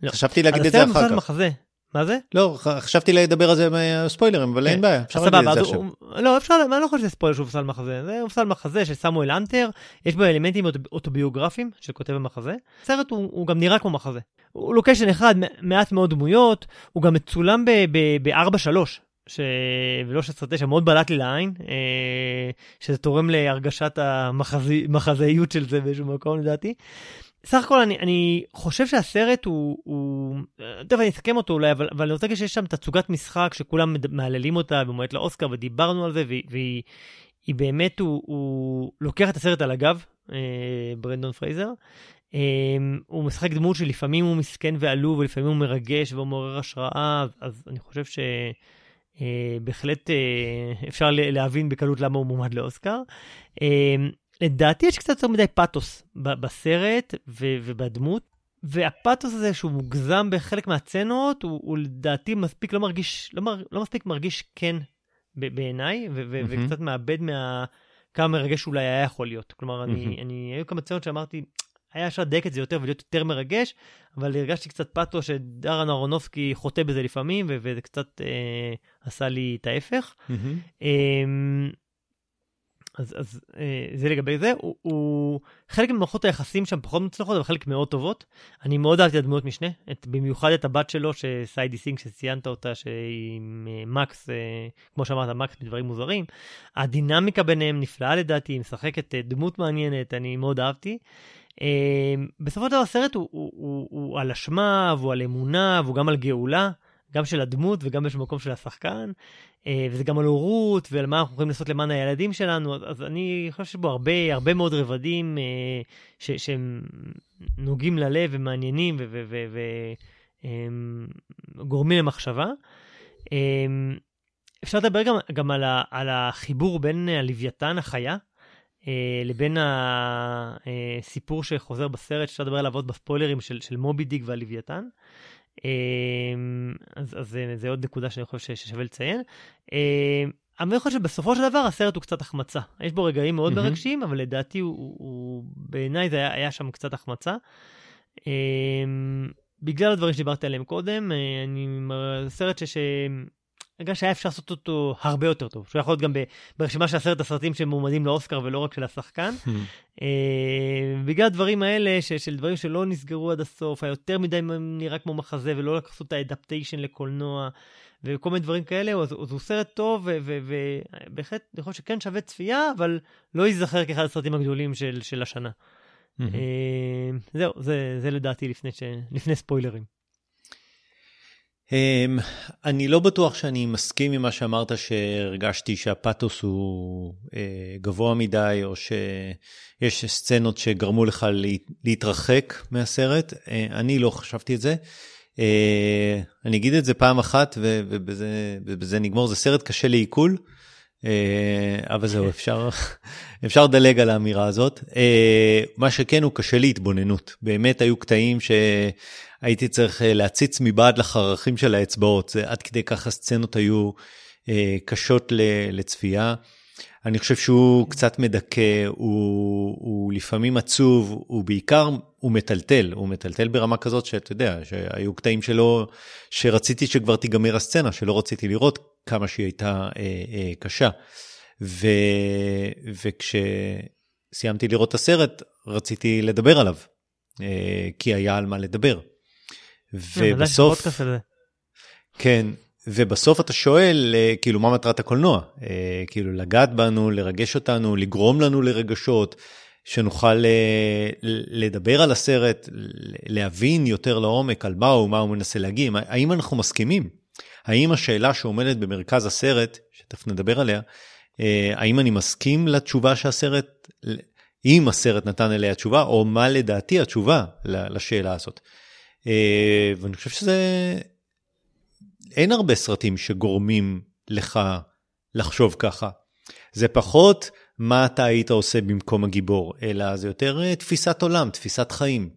לא. חשבתי להגיד את זה הסרט מבוסס אחר על כך. מחזה, מה זה? לא, חשבתי לדבר על זה בספוילרים, אבל כן. אין בעיה, אפשר להגיד את זה עכשיו. לא, אפשר, אני לא חושב שזה ספוילר שהוא מופסל מחזה, זה מופסל מחזה של סמואל אנטר, יש בו אלמנטים אוטו- אוטוביוגרפיים של כותב המחזה. הסרט הוא, הוא גם נראה כמו מחזה. הוא לוקיישן אחד, מעט מאוד דמויות, הוא גם מצולם ב-4-3. ש... ולא 16-9, מאוד בלט לי לעין, אה, שזה תורם להרגשת המחזאיות של זה באיזשהו מקום לדעתי. סך הכל אני, אני חושב שהסרט הוא, הוא... טוב, אני אסכם אותו אולי, אבל, אבל אני רוצה להגיד שיש שם תצוגת משחק שכולם מהללים אותה ומועדת לאוסקר, ודיברנו על זה, והיא, והיא היא באמת, הוא, הוא לוקח את הסרט על הגב, אה, ברנדון פרייזר. אה, הוא משחק דמות שלפעמים הוא מסכן ועלוב, ולפעמים הוא מרגש והוא מעורר השראה, אז, אז אני חושב ש... אה, בהחלט אה, אפשר להבין בקלות למה הוא מועמד לאוסקר. אה, לדעתי יש קצת יותר מדי פאתוס בסרט ו- ובדמות, והפאתוס הזה שהוא מוגזם בחלק מהסצנות, הוא, הוא לדעתי מספיק לא מרגיש, לא, מר, לא מספיק מרגיש כן ב- בעיניי, ו- ו- מהמם. וקצת מאבד מה... כמה מרגש אולי היה יכול להיות. כלומר, אני, מהמם. אני, היו כמה סצנות שאמרתי, היה אפשר לדייק את זה יותר ולהיות יותר מרגש, אבל הרגשתי קצת פאתוס שדארן ארונופסקי חוטא בזה לפעמים, ו- וזה קצת אה, עשה לי את ההפך. מהמם. אמ, אז, אז אה, זה לגבי זה, הוא, הוא חלק ממערכות היחסים שם פחות מוצלחות, אבל חלק מאוד טובות. אני מאוד אהבתי את הדמויות משנה, את, במיוחד את הבת שלו, שסיידי סינק, שציינת אותה, שהיא עם אה, מקס, אה, כמו שאמרת, מקס מדברים מוזרים. הדינמיקה ביניהם נפלאה לדעתי, היא משחקת אה, דמות מעניינת, אני מאוד אהבתי. אה, בסופו של דבר הסרט הוא, הוא, הוא, הוא על אשמה, והוא על אמונה, והוא גם על גאולה. גם של הדמות וגם באיזשהו מקום של השחקן, אה, וזה גם על הורות ועל מה אנחנו יכולים לעשות למען הילדים שלנו, אז, אני חושב שיש בו הרבה, הרבה מאוד רבדים אה, ש, שהם נוגעים ללב ומעניינים וגורמים למחשבה. אה, אפשר לדבר גם, גם על, ה, על החיבור בין הלוויתן, החיה, אה, לבין הסיפור שחוזר בסרט, אפשר לדבר עליו עוד בספוילרים של, של מובי דיק והלוויתן. אמ, אז, אז זה, זה עוד נקודה שאני חושב ש- ששווה לציין. אמ, אני חושב שבסופו של דבר הסרט הוא קצת החמצה. יש בו רגעים מאוד מהמם. מרגשים, אבל לדעתי הוא, הוא, הוא בעיניי זה היה, היה שם קצת החמצה. אמ, בגלל הדברים שדיברתי עליהם קודם, אה, אני, סרט ש... הרגש שהיה אפשר לעשות אותו הרבה יותר טוב, שהוא יכול להיות גם ברשימה של עשרת הסרטים שמועמדים לאוסקר ולא רק של השחקן. אה, בגלל הדברים האלה, ש- של דברים שלא נסגרו עד הסוף, היותר מדי נראה כמו מחזה ולא לקחו את האדפטיישן לקולנוע, וכל מיני דברים כאלה, אז, אז הוא סרט טוב, ובהחלט אני חושב שכן שווה צפייה, אבל לא ייזכר כאחד הסרטים הגדולים של, של השנה. Mm-hmm. זהו, זה, זה לדעתי לפני, ש... לפני ספוילרים. Um, אני לא בטוח שאני מסכים עם מה שאמרת שהרגשתי שהפאתוס הוא uh, גבוה מדי, או שיש סצנות שגרמו לך להתרחק מהסרט. Uh, אני לא חשבתי את זה. Uh, אני אגיד את זה פעם אחת ובזה, ובזה נגמור, זה סרט קשה לעיכול. אבל זהו, אפשר, אפשר לדלג על האמירה הזאת. מה שכן הוא קשה להתבוננות. באמת היו קטעים ש... הייתי צריך אה, להציץ מבעד לחרכים של האצבעות, זה עד כדי כך הסצנות היו אה, קשות לצפייה. אני חושב שהוא קצת מדכא, הוא, הוא לפעמים עצוב, הוא בעיקר, הוא מטלטל, הוא מטלטל ברמה כזאת שאתה יודע, שהיו קטעים שלא, שרציתי שכבר תיגמר הסצנה, שלא רציתי לראות כמה שהיא הייתה אה, אה, קשה. ו, וכשסיימתי לראות את הסרט, רציתי לדבר עליו, אה, כי היה על מה לדבר. ובסוף... כן, ובסוף אתה שואל, אה, כאילו, מה מטרת הקולנוע? אה, כאילו, לגעת בנו, לרגש אותנו, לגרום לנו לרגשות, שנוכל אה, לדבר על הסרט, להבין יותר לעומק על מה הוא, מה הוא מנסה להגיד, האם אנחנו מסכימים? האם השאלה שעומדת במרכז הסרט, שתכף נדבר עליה, האם אני מסכים לתשובה שהסרט, אם הסרט נתן אליה תשובה, או מה לדעתי התשובה לשאלה הזאת. אה, ואני חושב שזה, אין הרבה סרטים שגורמים לך לחשוב ככה. זה פחות מה אתה היית עושה במקום הגיבור, אלא זה יותר אה, תפיסת עולם, תפיסת חיים.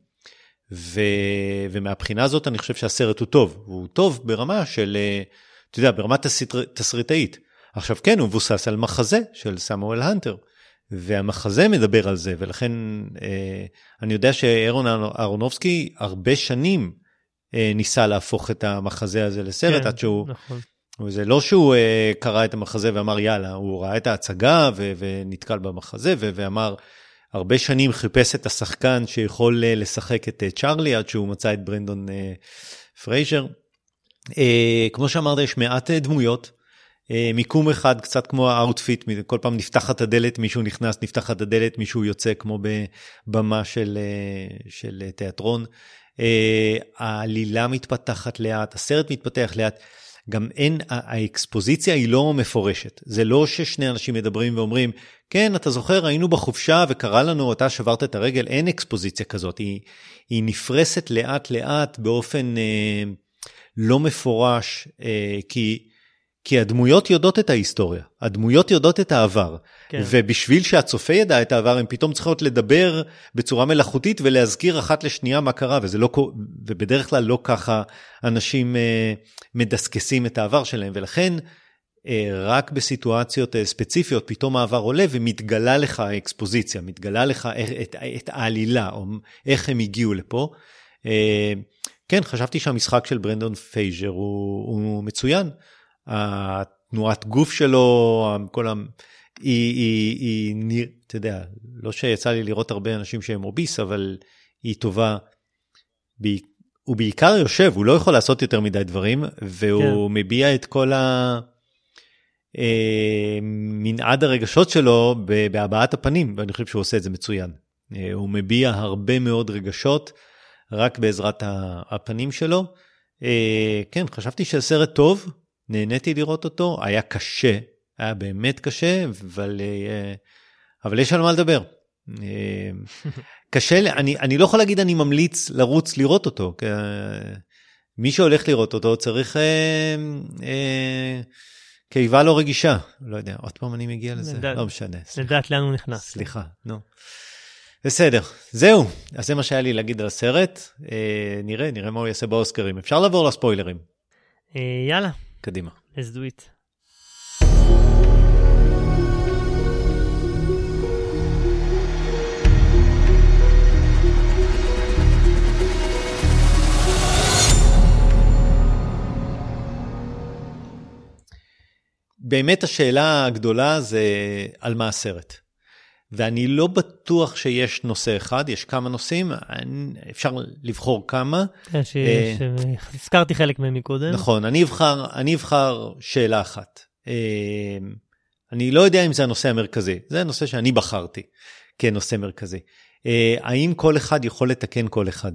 ו... ומהבחינה הזאת אני חושב שהסרט הוא טוב, הוא טוב ברמה של, אה, אתה יודע, ברמה תסריטאית. עכשיו כן, הוא מבוסס על מחזה של סמואל הנטר, והמחזה מדבר על זה, ולכן אה, אני יודע שאירון אהרונובסקי הרבה שנים אה, ניסה להפוך את המחזה הזה לסרט, כן, עד שהוא... נכון. זה לא שהוא uh, קרא את המחזה ואמר יאללה, הוא ראה את ההצגה ו- ונתקל במחזה ו- ואמר, הרבה שנים חיפש את השחקן שיכול אה, לשחק את אה, צ'ארלי עד שהוא מצא את ברנדן אה, פרייזר. כמו שאמרת, יש מעט דמויות, אה, מיקום אחד, קצת כמו ה Outfit, כל פעם נפתחת הדלת, מישהו נכנס, נפתחת הדלת, מישהו יוצא כמו בבמה של, אה, של תיאטרון. אה, העלילה מתפתחת לאט, הסרט מתפתח לאט. גם אין, האקספוזיציה היא לא מפורשת. זה לא ששני אנשים מדברים ואומרים, כן, אתה זוכר, היינו בחופשה וקרה לנו, אתה שברת את הרגל, אין אקספוזיציה כזאת. היא, היא נפרסת לאט לאט באופן אה, לא מפורש, אה, כי כי הדמויות יודעות את ההיסטוריה, הדמויות יודעות את העבר. כן. ובשביל שהצופה ידע את העבר, הן פתאום צריכות לדבר בצורה מלאכותית ולהזכיר אחת לשנייה מה קרה, וזה לא, ובדרך כלל לא ככה אנשים אה, מדסקסים את העבר שלהם, ולכן אה, רק בסיטואציות אה, ספציפיות פתאום העבר עולה ומתגלה לך האקספוזיציה, מתגלה לך את, את העלילה, או איך הם הגיעו לפה. אה, כן, חשבתי שהמשחק של ברנדן פרייזר הוא, הוא מצוין. התנועת גוף שלו, כל ה... היא, היא, היא, היא, אתה יודע, לא שיצא לי לראות הרבה אנשים שהם obese, אבל היא טובה. הוא בעיקר יושב, הוא לא יכול לעשות יותר מדי דברים, והוא כן. מביע את כל ה... אה, מנעד הרגשות שלו בהבעת הפנים, ואני חושב שהוא עושה את זה מצוין. אה, הוא מביע הרבה מאוד רגשות רק בעזרת הפנים שלו. אה, כן, חשבתי שהסרט טוב, נהניתי לראות אותו, היה קשה, היה באמת קשה, אבל, אה, אבל יש על מה לדבר. אה, קשה, אני, אני לא יכול להגיד אני ממליץ לרוץ לראות אותו. מי שהולך לראות אותו צריך אה, אה, קיבה לא רגישה. לא יודע, עוד פעם אני מגיע לזה, לדעת, לא משנה. לדעת לאן הוא נכנס. סליחה, נו. בסדר, זהו, אז זה מה שהיה לי להגיד על הסרט. אה, נראה, נראה מה הוא יעשה באוסקרים. אפשר לעבור לספוילרים. אה, יאללה. קדימה. let's do it. באמת השאלה הגדולה זה על מה הסרט. ואני לא בטוח שיש נושא אחד, יש כמה נושאים, אפשר לבחור כמה. כן, שהזכרתי חלק מהם מקודם. נכון, אני אבחר, אני אבחר שאלה אחת. אני לא יודע אם זה הנושא המרכזי, זה הנושא שאני בחרתי כנושא מרכזי. האם כל אחד יכול לתקן כל אחד?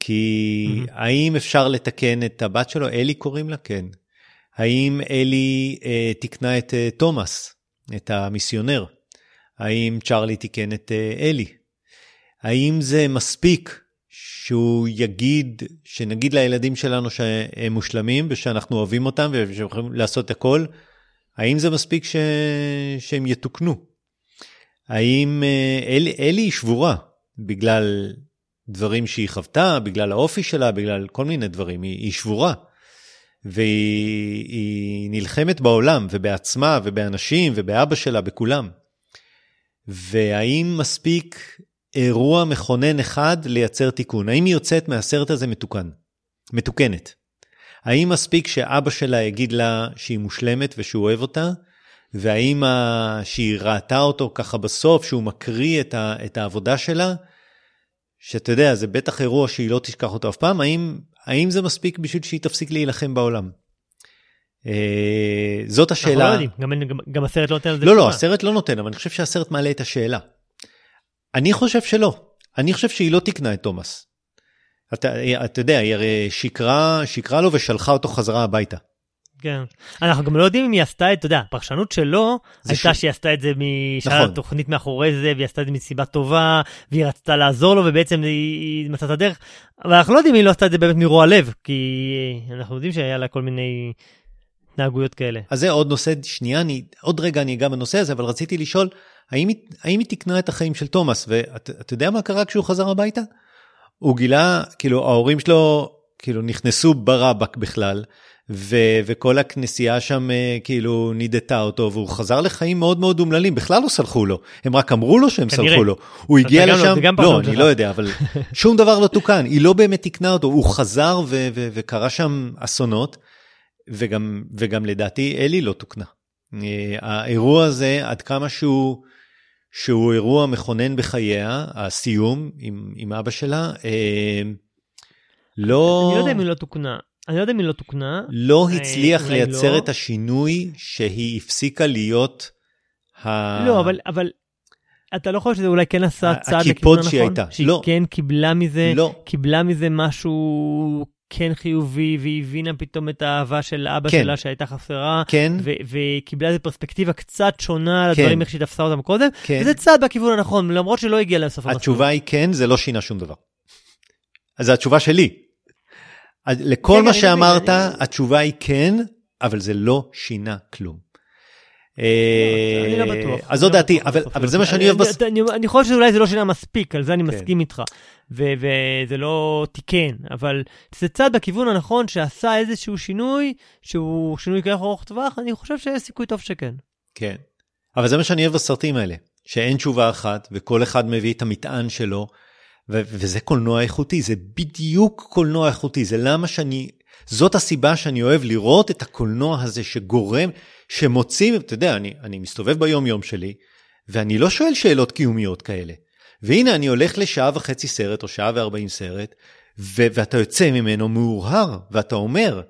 כי mm-hmm. האם אפשר לתקן את הבת שלו? אלי קוראים לה? כן. האם אלי אה, תיקנה את אה, תומאס, את המיסיונר? האם צ'רלי תיקן את אה, אלי? האם זה מספיק שהוא יגיד, שנגיד לילדים שלנו שהם מושלמים ושאנחנו אוהבים אותם ושהם לעשות הכל? האם זה מספיק ש... שהם יתוקנו? האם אה, אלי, אלי היא שבורה בגלל דברים שהיא חוותה, בגלל האופי שלה, בגלל כל מיני דברים, היא, היא שבורה. והיא נלחמת בעולם ובעצמה ובאנשים ובאבא שלה, בכולם. והאם מספיק אירוע מכונן אחד לייצר תיקון? האם היא יוצאת מהסרט הזה מתוקן? מתוקנת? האם מספיק שאבא שלה יגיד לה שהיא מושלמת ושהוא אוהב אותה? והאם שהיא ראתה אותו ככה בסוף, שהוא מקריא את, ה, את העבודה שלה? שאתה יודע, זה בטח אירוע שהיא לא תשכח אותו אף פעם, האם, האם זה מספיק בשביל שהיא תפסיק להילחם בעולם? אה, זאת השאלה. אנחנו לא יודעים, גם, גם, גם הסרט לא נותן על זה לא, לא, הסרט לא נותן, אבל אני חושב שהסרט מעלה את השאלה. אני חושב שלא. אני חושב שהיא לא תיקנה את תומאס. אתה, אתה יודע, היא הרי שיקרה, שיקרה לו ושלחה אותו חזרה הביתה. כן. אנחנו גם לא יודעים אם היא עשתה את, אתה יודע, הפרשנות שלו הייתה ש... שהיא עשתה את זה, משאלה נכון. תוכנית מאחורי זה, והיא עשתה את זה מסיבה טובה, והיא רצתה לעזור לו, ובעצם היא, היא מצאה את הדרך. אבל אנחנו לא יודעים אם היא לא עשתה את זה באמת מרוע לב, כי אנחנו יודעים שהיה לה כל מיני התנהגויות כאלה. אז זה עוד נושא, שנייה, אני, עוד רגע אני אגע בנושא הזה, אבל רציתי לשאול, האם, האם היא תקנה את החיים של תומאס, ואתה יודע מה קרה כשהוא חזר הביתה? הוא גילה, כאילו, ההורים שלו, כאילו, נכנסו ברבק בכלל. ו- וכל הכנסייה שם uh, כאילו נידתה אותו והוא חזר לחיים מאוד מאוד אומללים בכלל לא סלחו לו הם רק אמרו לו שהם כנראה. סלחו לו הוא הגיע לשם לא, לא אני לא יודע אבל שום דבר לא תוקן היא לא באמת תיקנה אותו הוא חזר ו- ו- וקרה שם אסונות וגם וגם לדעתי אלי לא תוקנה. Uh, האירוע הזה עד כמה שהוא שהוא אירוע מכונן בחייה הסיום עם, עם אבא שלה. Uh, לא... אני לא יודע אם היא לא תוקנה. אני לא יודע אם היא לא תוקנה. לא אה, הצליח לייצר לא. את השינוי שהיא הפסיקה להיות ה... לא, אבל, אבל אתה לא חושב שזה אולי כן עשה צעד לכיוון הנכון? שהיא הייתה. שהיא לא. כן קיבלה מזה, לא. קיבלה מזה משהו כן חיובי, והיא הבינה פתאום את האהבה של אבא כן. שלה שהייתה חסרה, כן. וקיבלה איזו פרספקטיבה קצת שונה על כן. איך שהיא תפסה אותם קודם, כן. וזה צעד בכיוון הנכון, למרות שלא הגיע לסוף המסלול. התשובה היא כן, זה לא שינה שום דבר. אז זו התשובה שלי. לכל מה שאמרת, התשובה היא כן, אבל זה לא שינה כלום. אני לא בטוח. אז זו דעתי, אבל זה מה שאני אוהב. אני חושב שאולי זה לא שינה מספיק, על זה אני כן. מסכים איתך. וזה לא תיקן, אבל זה צעד בכיוון הנכון שעשה איזשהו שינוי, שהוא שינוי כאלה ארוך טווח, אני חושב שיש סיכוי טוב שכן. כן. אבל זה מה שאני אוהב בסרטים האלה, שאין תשובה אחת, וכל אחד מביא את המטען שלו, ו- וזה קולנוע איכותי, זה בדיוק קולנוע איכותי, זה למה שאני, זאת הסיבה שאני אוהב לראות את הקולנוע הזה שגורם, שמוצאים, אתה יודע, אני, אני מסתובב ביום יום שלי, ואני לא שואל שאלות קיומיות כאלה. והנה אני הולך לשעה וחצי סרט, או שעה וארבעים סרט, ו- ואתה יוצא ממנו מאורהר, ואתה אומר,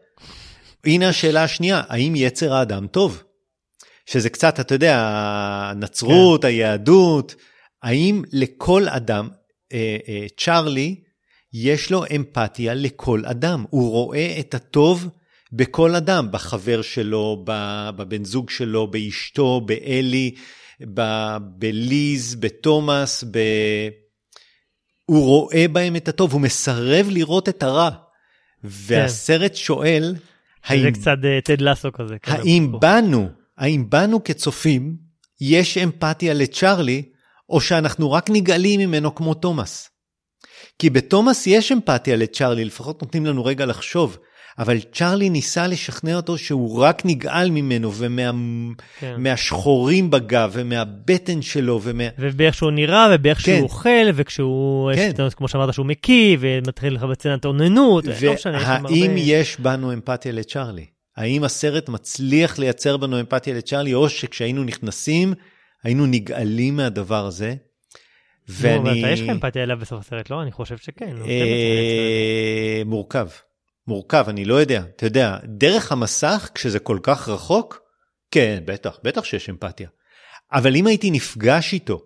הנה השאלה השנייה, האם יצר האדם טוב? שזה קצת, אתה יודע, הנצרות, כן. היהדות, האם לכל אדם, אה, אה, צ'ארלי, יש לו אמפתיה לכל אדם. הוא רואה את הטוב בכל אדם, בחבר שלו, בבן זוג שלו, באשתו, באלי, בליז, בתומאס, ב... הוא רואה בהם את הטוב, הוא מסרב לראות את הרע. והסרט כן. שואל, האם... זה קצת טד uh, לסו כזה. האם בנו, האם בנו כצופים, יש אמפתיה לצ'ארלי, או שאנחנו רק נגאלים ממנו כמו תומאס. כי בתומאס יש אמפתיה לצ'ארלי, לפחות נותנים לנו רגע לחשוב, אבל צ'ארלי ניסה לשכנע אותו שהוא רק נגאל ממנו ומהשחורים ומה, כן. בגב ומהבטן שלו ומה... ובאיך שהוא נראה ובאיך כן. שהוא אוכל וכשהוא, כן. יש, כמו שאמרת, שהוא מקיא ומתחיל לך בצנת אוננות, לא משנה. והאם יש, יש בנו אמפתיה לצ'ארלי? האם הסרט מצליח לייצר בנו אמפתיה לצ'ארלי, או שכשהיינו נכנסים, היינו נגאלים מהדבר הזה. ואני... נו, יש לך אמפתיה אליו בסוף הסרט, לא? אני חושב שכן. לא אה, מורכב. מורכב, אני לא יודע. אתה יודע, דרך המסך, כשזה כל כך רחוק, כן, בטח, בטח שיש אמפתיה. אבל אם הייתי נפגש איתו,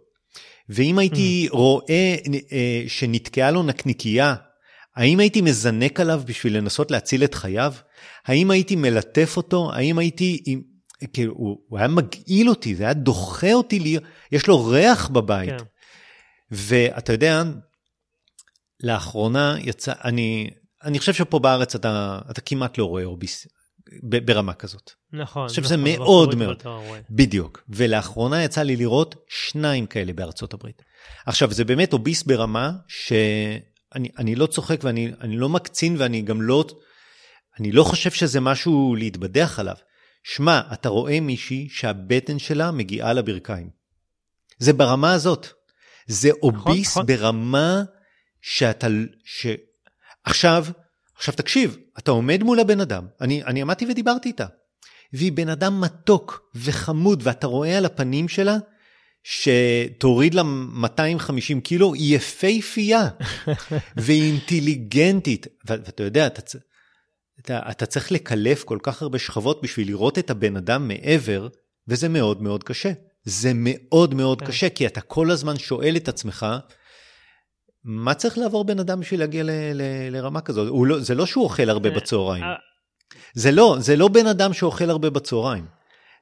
ואם הייתי mm. רואה אה, שנתקעה לו נקניקייה, האם הייתי מזנק עליו בשביל לנסות להציל את חייו? האם הייתי מלטף אותו? האם הייתי... כאילו, הוא, הוא היה מגעיל אותי, זה היה דוחה אותי, לי, יש לו ריח בבית. כן. ואתה יודע, לאחרונה יצא, אני, אני חושב שפה בארץ אתה, אתה כמעט לא רואה אורביס ברמה כזאת. נכון. אני חושב שזה נכון, מאוד מאוד, בדיוק. ולאחרונה יצא לי לראות שניים כאלה בארצות הברית. עכשיו, זה באמת אוביס ברמה שאני לא צוחק ואני לא מקצין ואני גם לא, אני לא חושב שזה משהו להתבדח עליו. שמע, אתה רואה מישהי שהבטן שלה מגיעה לברכיים. זה ברמה הזאת. זה נכון, אוביס נכון, ברמה שאתה, ש... עכשיו, עכשיו תקשיב, אתה עומד מול הבן אדם, אני, אני עמדתי ודיברתי איתה, והיא בן אדם מתוק וחמוד, ואתה רואה על הפנים שלה שתוריד לה 250 קילו, היא יפייפייה, והיא אינטליגנטית, ואתה יודע, אתה, אתה, אתה צריך לקלף כל כך הרבה שכבות בשביל לראות את הבן אדם מעבר, וזה מאוד מאוד קשה. זה מאוד מאוד כן. קשה, כי אתה כל הזמן שואל את עצמך, מה צריך לעבור בן אדם בשביל להגיע ל, ל, לרמה כזאת? לא, זה לא שהוא אוכל הרבה אה, בצהריים. אה. זה לא, זה לא בן אדם שאוכל הרבה בצהריים.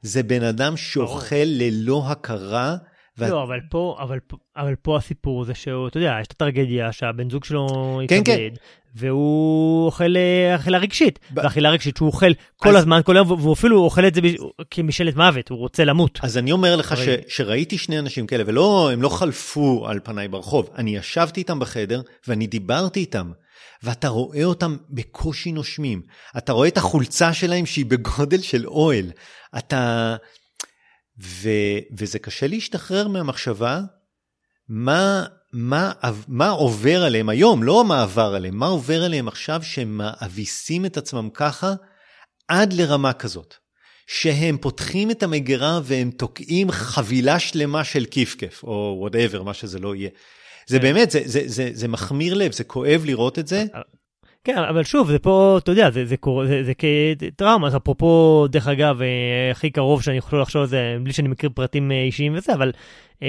זה בן אדם שאוכל ללא הכרה. ו... לא, אבל פה, אבל, אבל פה הסיפור זה שהוא, אתה יודע, יש את הטרגדיה שהבן זוג שלו כן, כן. והוא אוכל אה, אכילה רגשית. ב... ואכילה רגשית שהוא אוכל כל אז... הזמן, כל היום, והוא אפילו אוכל את זה כמשאלת מוות, הוא רוצה למות. אז אני אומר לך ש... שראיתי שני אנשים כאלה, והם לא חלפו על פניי ברחוב, אני ישבתי איתם בחדר ואני דיברתי איתם. ואתה רואה אותם בקושי נושמים. אתה רואה את החולצה שלהם שהיא בגודל של אוהל. אתה... ו... וזה קשה להשתחרר מהמחשבה מה מה, מה עובר עליהם היום, לא מה עבר עליהם, מה עובר עליהם עכשיו שהם מאביסים את עצמם ככה עד לרמה כזאת. שהם פותחים את המגירה והם תוקעים חבילה שלמה של כיף-כיף, או וואטאבר, מה שזה לא יהיה. זה כן. באמת, זה, זה, זה, זה מחמיר לב, זה כואב לראות את זה. כן, אבל שוב, זה פה, אתה יודע, זה, זה, זה, זה, זה כטראומה, אפרופו, דרך אגב, אה, הכי קרוב שאני יכול לחשוב על זה, בלי שאני מכיר פרטים אה, אישיים וזה, אבל אה, אה,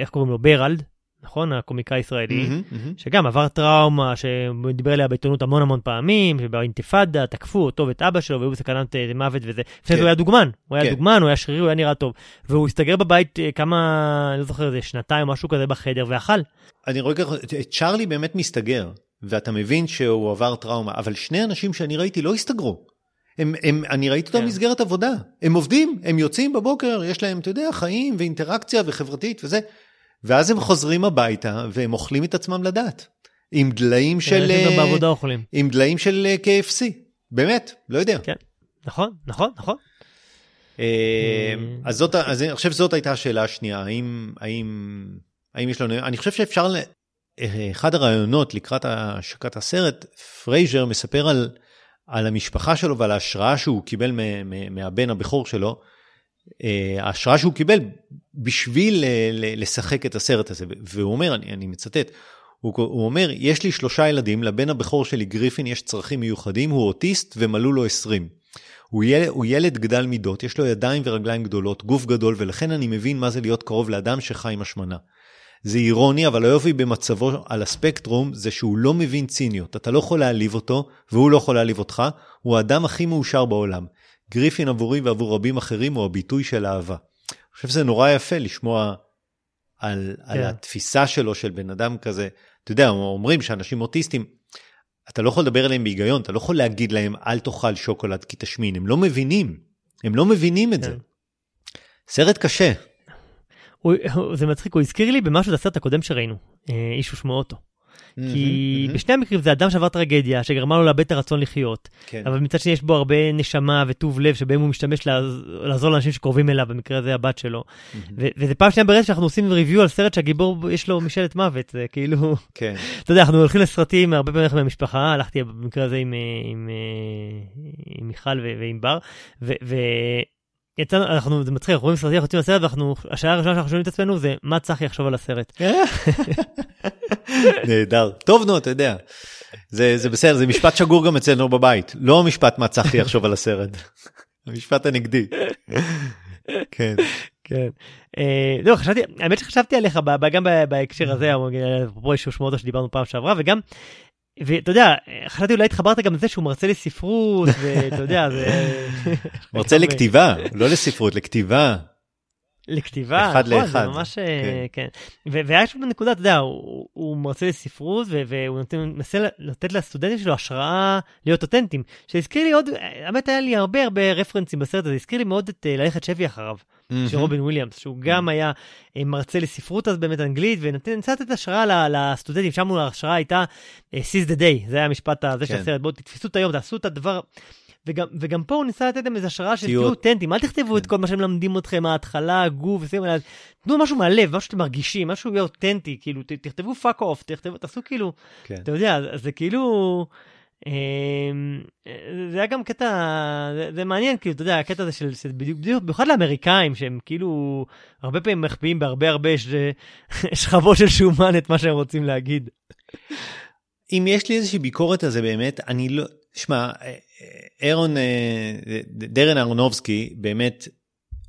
איך קוראים לו? ברלד, נכון? הקומיקאי הישראלי, mm-hmm, mm-hmm. שגם עבר טראומה, שדיבר עליה בעיתונות המון המון פעמים, שבאינתיפאדה תקפו אותו ואת אבא שלו, והיו בסכנת אה, מוות וזה. לפני זה הוא היה דוגמן, הוא היה כן. דוגמן, הוא היה שרירי, הוא היה נראה טוב. והוא הסתגר בבית אה, כמה, אני לא זוכר, איזה שנתיים או משהו כזה בחדר, ואכל. אני רואה ככה, צ'ארלי באמת מסתגר, ואתה מבין שהוא עבר טראומה, אבל שני אנשים שאני ראיתי לא הסתגרו. הם, הם, אני ראיתי אותם כן. במסגרת עבודה, הם עובדים, הם יוצאים בבוקר, יש להם, אתה יודע, חיים ואינטראקציה וחברתית וזה, ואז הם חוזרים הביתה והם אוכלים את עצמם לדעת, עם דליים כן, של... גם בעבודה אוכלים. עם דליים של אה, KFC, באמת, לא יודע. כן, נכון, נכון, נכון. אה, אז זאת, אז אני חושב שזאת הייתה השאלה השנייה, האם, האם, האם יש לנו, אני חושב שאפשר, אחד הראיונות לקראת השקת הסרט, פרייזר מספר על על המשפחה שלו ועל ההשראה שהוא קיבל מהבן הבכור שלו, אה, ההשראה שהוא קיבל בשביל אה, לשחק את הסרט הזה. והוא אומר, אני, אני מצטט, הוא, הוא אומר, יש לי שלושה ילדים, לבן הבכור שלי גריפין יש צרכים מיוחדים, הוא אוטיסט ומלאו לו 20. הוא ילד, הוא ילד גדל מידות, יש לו ידיים ורגליים גדולות, גוף גדול, ולכן אני מבין מה זה להיות קרוב לאדם שחי עם השמנה. זה אירוני, אבל היופי במצבו על הספקטרום זה שהוא לא מבין ציניות. אתה לא יכול להעליב אותו, והוא לא יכול להעליב אותך, הוא האדם הכי מאושר בעולם. גריפין עבורי ועבור רבים אחרים הוא הביטוי של אהבה. אני חושב שזה נורא יפה לשמוע על, yeah. על כן. התפיסה שלו של בן אדם כזה. אתה יודע, אומרים שאנשים אוטיסטים, אתה לא יכול לדבר עליהם בהיגיון, אתה לא יכול להגיד להם אל תאכל שוקולד כי תשמין, הם לא מבינים, הם לא מבינים את yeah. זה. כן. סרט קשה. הוא, זה מצחיק, הוא הזכיר לי במשהו את הסרט הקודם שראינו, אה, איש ושמו אוטו. כי בשני המקרים זה אדם שעבר טרגדיה, שגרמה לו לאבד את הרצון לחיות, כן. אבל מצד שני יש בו הרבה נשמה וטוב לב שבהם הוא משתמש לעזור לאנשים שקרובים אליו, במקרה הזה הבת שלו. וזה פעם שנייה ברצף שאנחנו עושים ריוויו על סרט שהגיבור יש לו משאלת מוות, זה כאילו, כן. אתה יודע, אנחנו הולכים לסרטים הרבה פעמים מהמשפחה, הלכתי במקרה הזה עם, עם, עם מיכל ועם בר, ו... יצאנו, אנחנו, זה מצחיק, אנחנו רואים סרטים, אנחנו יוצאים לסרט, ואנחנו, השאלה הראשונה שאנחנו שואלים את עצמנו זה, מה צחי יחשוב על הסרט? נהדר. טוב, נו, אתה יודע. זה, זה בסדר, זה משפט שגור גם אצלנו בבית. לא המשפט מה צחי יחשוב על הסרט. המשפט הנגדי. כן. כן. אה, לא, חשבתי, האמת שחשבתי עליך גם בהקשר הזה, אפרופו איש שמות שדיברנו פעם שעברה, וגם, ואתה יודע, חשבתי אולי התחברת גם לזה שהוא מרצה לספרות, ואתה יודע, זה... מרצה לכתיבה, לא לספרות, לכתיבה. לכתיבה, אחד נכון, לאחד. זה ממש, אה, כן. ו- והיה שם נקודה, אתה יודע, הוא, הוא מרצה לספרות, והוא נותן, מנסה לתת לסטודנטים שלו השראה להיות אותנטיים. שהזכיר לי עוד, האמת היה לי הרבה הרבה רפרנסים בסרט הזה, הזכיר לי מאוד את אה, ללכת שבי אחריו, של רובין וויליאמס, שהוא גם היה אה, מרצה לספרות אז באמת אנגלית, וניסה לתת השראה לסטודנטים, שם ההשראה הייתה seize the day, זה היה המשפט הזה של כן. הסרט, בואו תתפסו את היום, תעשו את הדבר. וגם, וגם פה הוא ניסה לתת להם איזו השראה של תהיו- אותנטיים, אל תכתבו את כן. כל מה שהם מלמדים אתכם, ההתחלה, הגוף, וסיום, אלא תנו משהו מהלב, משהו שאתם מרגישים, משהו יהיה אותנטי, כאילו, ת- תכתבו fuck off, תכתבו, תעשו כאילו, כן. אתה יודע, אז זה כאילו, אמ, זה היה גם קטע, זה, זה מעניין, כאילו, אתה יודע, הקטע הזה של, של בדיוק, בדיוק, במיוחד לאמריקאים, שהם כאילו, הרבה פעמים מחביאים בהרבה הרבה ש- שכבות של שומן את מה שהם רוצים להגיד. אם יש לי איזושהי ביקורת על זה באמת, אני לא, שמע, אה, אה, אירון, אה, דרן אהרונובסקי, באמת,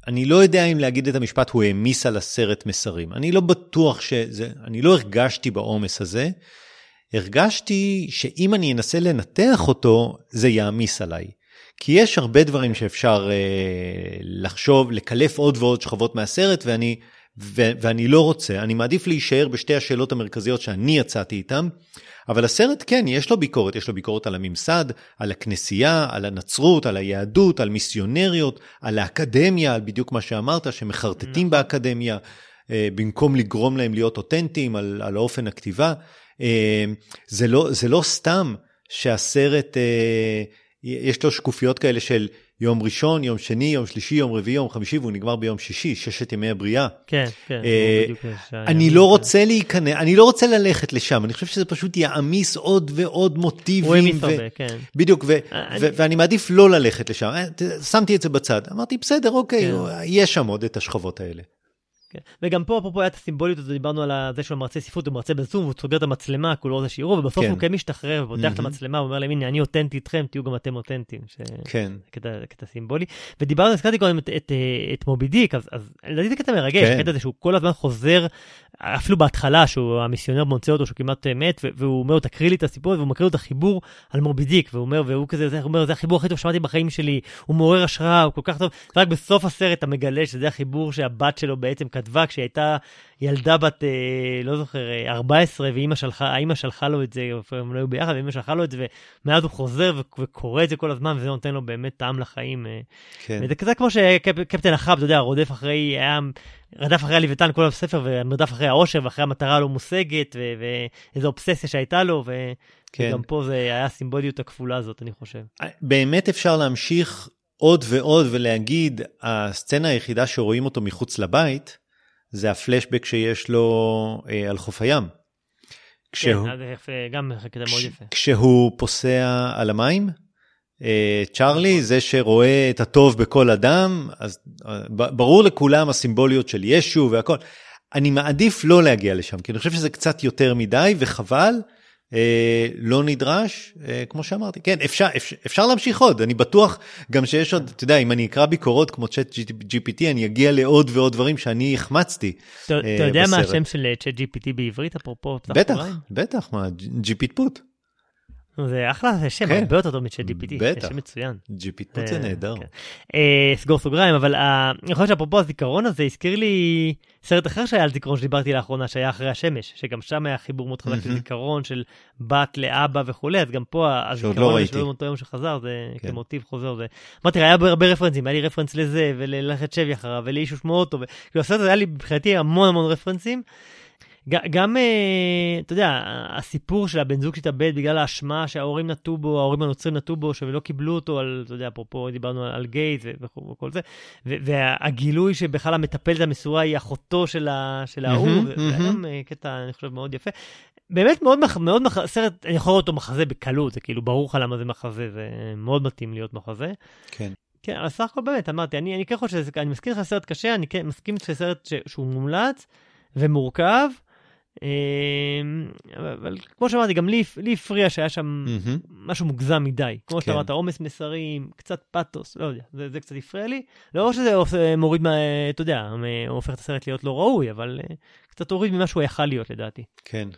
אני לא יודע אם להגיד את המשפט, הוא העמיס על הסרט מסרים. אני לא בטוח שזה, אני לא הרגשתי בעומס הזה. הרגשתי שאם אני אנסה לנתח אותו, זה יעמיס עליי. כי יש הרבה דברים שאפשר אה, לחשוב, לקלף עוד ועוד שכבות מהסרט, ואני, ו, ואני לא רוצה, אני מעדיף להישאר בשתי השאלות המרכזיות שאני יצאתי איתן, אבל הסרט כן, יש לו ביקורת, יש לו ביקורת על הממסד, על הכנסייה, על הנצרות, על היהדות, על מיסיונריות, על האקדמיה, על בדיוק מה שאמרת, שמחרטטים באקדמיה, אה, במקום לגרום להם להיות אותנטיים, על, על אופן הכתיבה. אה, זה לא, זה לא סתם שהסרט, אה, יש לו שקופיות כאלה של יום ראשון, יום שני, יום שלישי, יום רביעי, יום חמישי, והוא נגמר ביום שישי, ששת ימי הבריאה. כן, כן. אה, אני לא רוצה להיכנס, אני לא רוצה ללכת לשם, אני חושב שזה פשוט יעמיס עוד ועוד הוא מוטיבים. העמיס ו- הרבה, כן. בדיוק, ו- אני- ו- ואני מעדיף לא ללכת לשם. אה, שמתי את זה בצד, אמרתי, בסדר, אוקיי, כן. יש שם עוד את השכבות האלה. כן. וגם פה אפרופו היה את הסימבוליות הזאת, דיברנו על זה שהוא מרצה ספרות, הוא מרצה בזום, והוא סוגר את המצלמה, כולו רוצה שיראו, ובסוף כן. הוא כן משתחרר ופותח את מהמם. המצלמה, הוא אומר להם, הנה, אני אותנטי איתכם, תהיו גם אתם אותנטיים. ש- כן. קטע, קטע סימבולי. ודיברנו, הזכרתי קודם את, את, אה, את מובי דיק, אז, אז לדעתי זה קטע מרגש, כן. הקטע הזה שהוא כל הזמן חוזר, אפילו בהתחלה, שהוא המיסיונר מוצא אותו, שהוא כמעט אה, מת, והוא אומר לו, תקריא לי את הסיפור, והוא מקריא לו את החיבור על מובי דיק, והוא אומר, והוא כזה, זה, הוא אומר, זה החיבור הכי טוב ששמעתי בחיים שלי, הוא מעורר השראה, הוא כל כך טוב, ורק בסוף הסרט אתה מגלה שזה החיבור שהבת שלו בעצם כתבה כשהיא הייתה ילדה בת, אה, לא זוכר, אה, 14, ואימא שלחה, האימא שלחה לו את זה, הם לא היו ביחד, ואימא שלחה לו את זה, ומאז הוא חוזר וקורא את זה כל הזמן, וזה נותן לו באמת טעם לחיים. אה. כן. וזה כזה כמו שקפטן אחאב, אתה יודע, רודף אחרי, היה, רדף אחרי הלוויתן כל הספר, ומרדף אחרי העושר, ואחרי המטרה הלא מושגת, ואיזו אובססיה שהייתה לו, ו- כן. וגם פה זה היה הסימבוליות הכפולה הזאת, אני חושב. באמת אפשר להמשיך עוד ועוד ולהגיד, הסצנה היחידה שרואים אותו מחוץ לבית, זה הפלשבק שיש לו אה, על חוף הים. כשהוא, כן, אז יפה, גם קטע מאוד כש- יפה. כשהוא פוסע על המים, אה, צ'ארלי, זה שרואה את הטוב בכל אדם, אז אה, ברור לכולם הסימבוליות של ישו והכל. אני מעדיף לא להגיע לשם, כי אני חושב שזה קצת יותר מדי וחבל, אה, לא נדרש, אה, כמו שאמרתי. כן, אפשר, אפשר, אפשר להמשיך עוד, אני בטוח גם שיש עוד, אתה יודע, אם אני אקרא ביקורות כמו צ'אט GPT, אני אגיע לעוד ועוד דברים שאני החמצתי. אתה אה, אתה יודע מה בסרט. השם של צ'אט GPT בעברית, אפרופו? בטח? בטח, מה, GPTפוט. נו, זה אחלה, זה שם כן. הרבה יותר טוב מצ'אט GPT, זה. שם מצוין. זה אה, נהדר. כן. אה, סגור סוגריים, אבל אה, יכול להיות שאפרופו הזיכרון הזה, הזכיר לי סרט אחר שהיה על זיכרון שדיברתי לאחרונה, שהיה אחרי השמש, שגם שם היה חיבור מאוד חזק של. זיכרון של בת לאבא וכולי, אז גם פה לא הזיכרון. שלו מאותו יום שחזר, זה כן. כמוטיב חוזר. זה... אמרתי, היה הרבה רפרנסים, היה לי רפרנס לזה, וללכת שבי אחריו, ולאיש ושמו אוטו, וכאילו הסרט הזה היה לי מבחינתי המון המון רפרנסים. גם, אה, אתה יודע, הסיפור של הבן זוג שהתאבד בגלל האשמה שההורים נטו בו, ההורים הנוצרים נטו בו, שלא קיבלו אותו, על, אתה יודע, אפרופו דיברנו על, על וכו' וכל זה, והגילוי שבכלל המטפלת המסורה היא אחותו של, ה- של ההוא, זה. גם אה, קטע, אני חושב, מאוד יפה. באמת מאוד, מח- מאוד מח... סרט, אני יכול לראות אותו מחזה בקלות, זה כאילו ברור לך למה זה מחזה, זה מאוד מתאים להיות מחזה. כן. כן, אבל סך הכל באמת, אמרתי, אני, אני כן חושב שזה, אני מסכים לך סרט קשה, אני כן מסכים שזה סרט ש, שהוא מומלץ ומורכב, אבל, אבל כמו שאמרתי, גם לי, הפריע שהיה שם. משהו מוגזם מדי. כמו כן. שאמרת, עומס מסרים, קצת פאתוס, לא יודע, זה, קצת הפריע לי. לא שזה מוריד, אתה יודע, הופך את הסרט להיות לא ראוי, אבל אה, קצת הוריד ממה שהוא יכל להיות לדעתי. כן.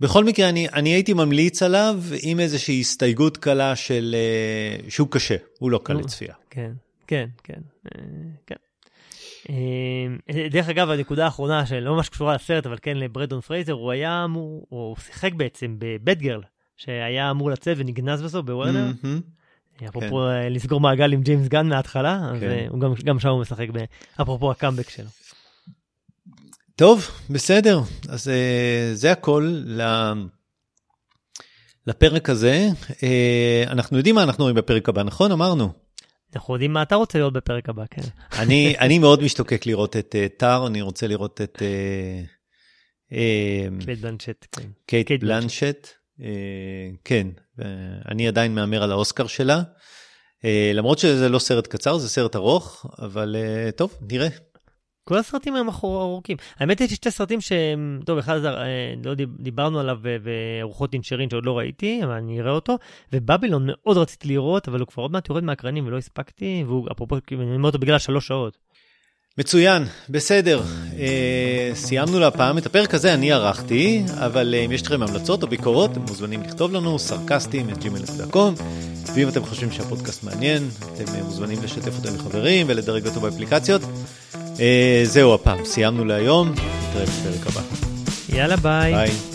בכל מקרה, אני, אני הייתי ממליץ עליו עם איזושהי הסתייגות קלה של... אה, שהוא קשה, הוא לא קל. לצפייה. כן, כן, כן, אה, כן. אה, דרך אגב, הנקודה האחרונה שלא ממש קשורה לסרט, אבל כן לברנדן פרייזר, הוא היה אמור, הוא שיחק בעצם ב Batgirl, שהיה אמור לצאת ונגנז בסוף בוורנר. אפרופו אה, לסגור מעגל עם ג'יימס גן מההתחלה, אז כן. אה, הוא גם, גם שם הוא משחק, ב- אפרופו הקאמבק שלו. טוב, בסדר. אז אה, זה הכל. לפרק הזה. אנחנו יודעים מה אנחנו רואים בפרק הבא, נכון? אמרנו. אנחנו יודעים מה אתה רוצה לראות בפרק הבא, כן. אני, אני מאוד משתוקק לראות את אה, טאר, אני רוצה לראות את אה, אה, קייט בלנצ'ט, כן. קייט קייט בלנצ'ט. אה, כן, אה, אני עדיין מהמר על האוסקר שלה. אה, למרות שזה לא סרט קצר, זה סרט ארוך, אבל אה, טוב, נראה. כל הסרטים הם ארוכים. האמת יש לי שתי סרטים שהם, טוב, אחד אה, לא דיב- דיברנו עליו, וארוחות אינשרין שעוד לא ראיתי, אבל אני אראה אותו, ובבילון מאוד רציתי לראות, אבל הוא כבר עוד מעט יורד מהקרנים ולא הספקתי, והוא, אפרופו, כאילו, אני אומר אותו בגלל שלוש שעות. מצוין, בסדר. אה, סיימנו להפעם את הפרק הזה, אני ערכתי, אבל אה, אם יש לכם המלצות או ביקורות, אתם מוזמנים לכתוב לנו, סרקסטים, את gmail.com, ואם אתם חושבים שהפודקאסט מעניין, אתם אה, מוזמנים לשתף אותו עם חברים ולדרג אותו באפליקציות. אה, זהו הפעם, סיימנו להיום, נתראה בפרק הבא. יאללה, ביי. ביי.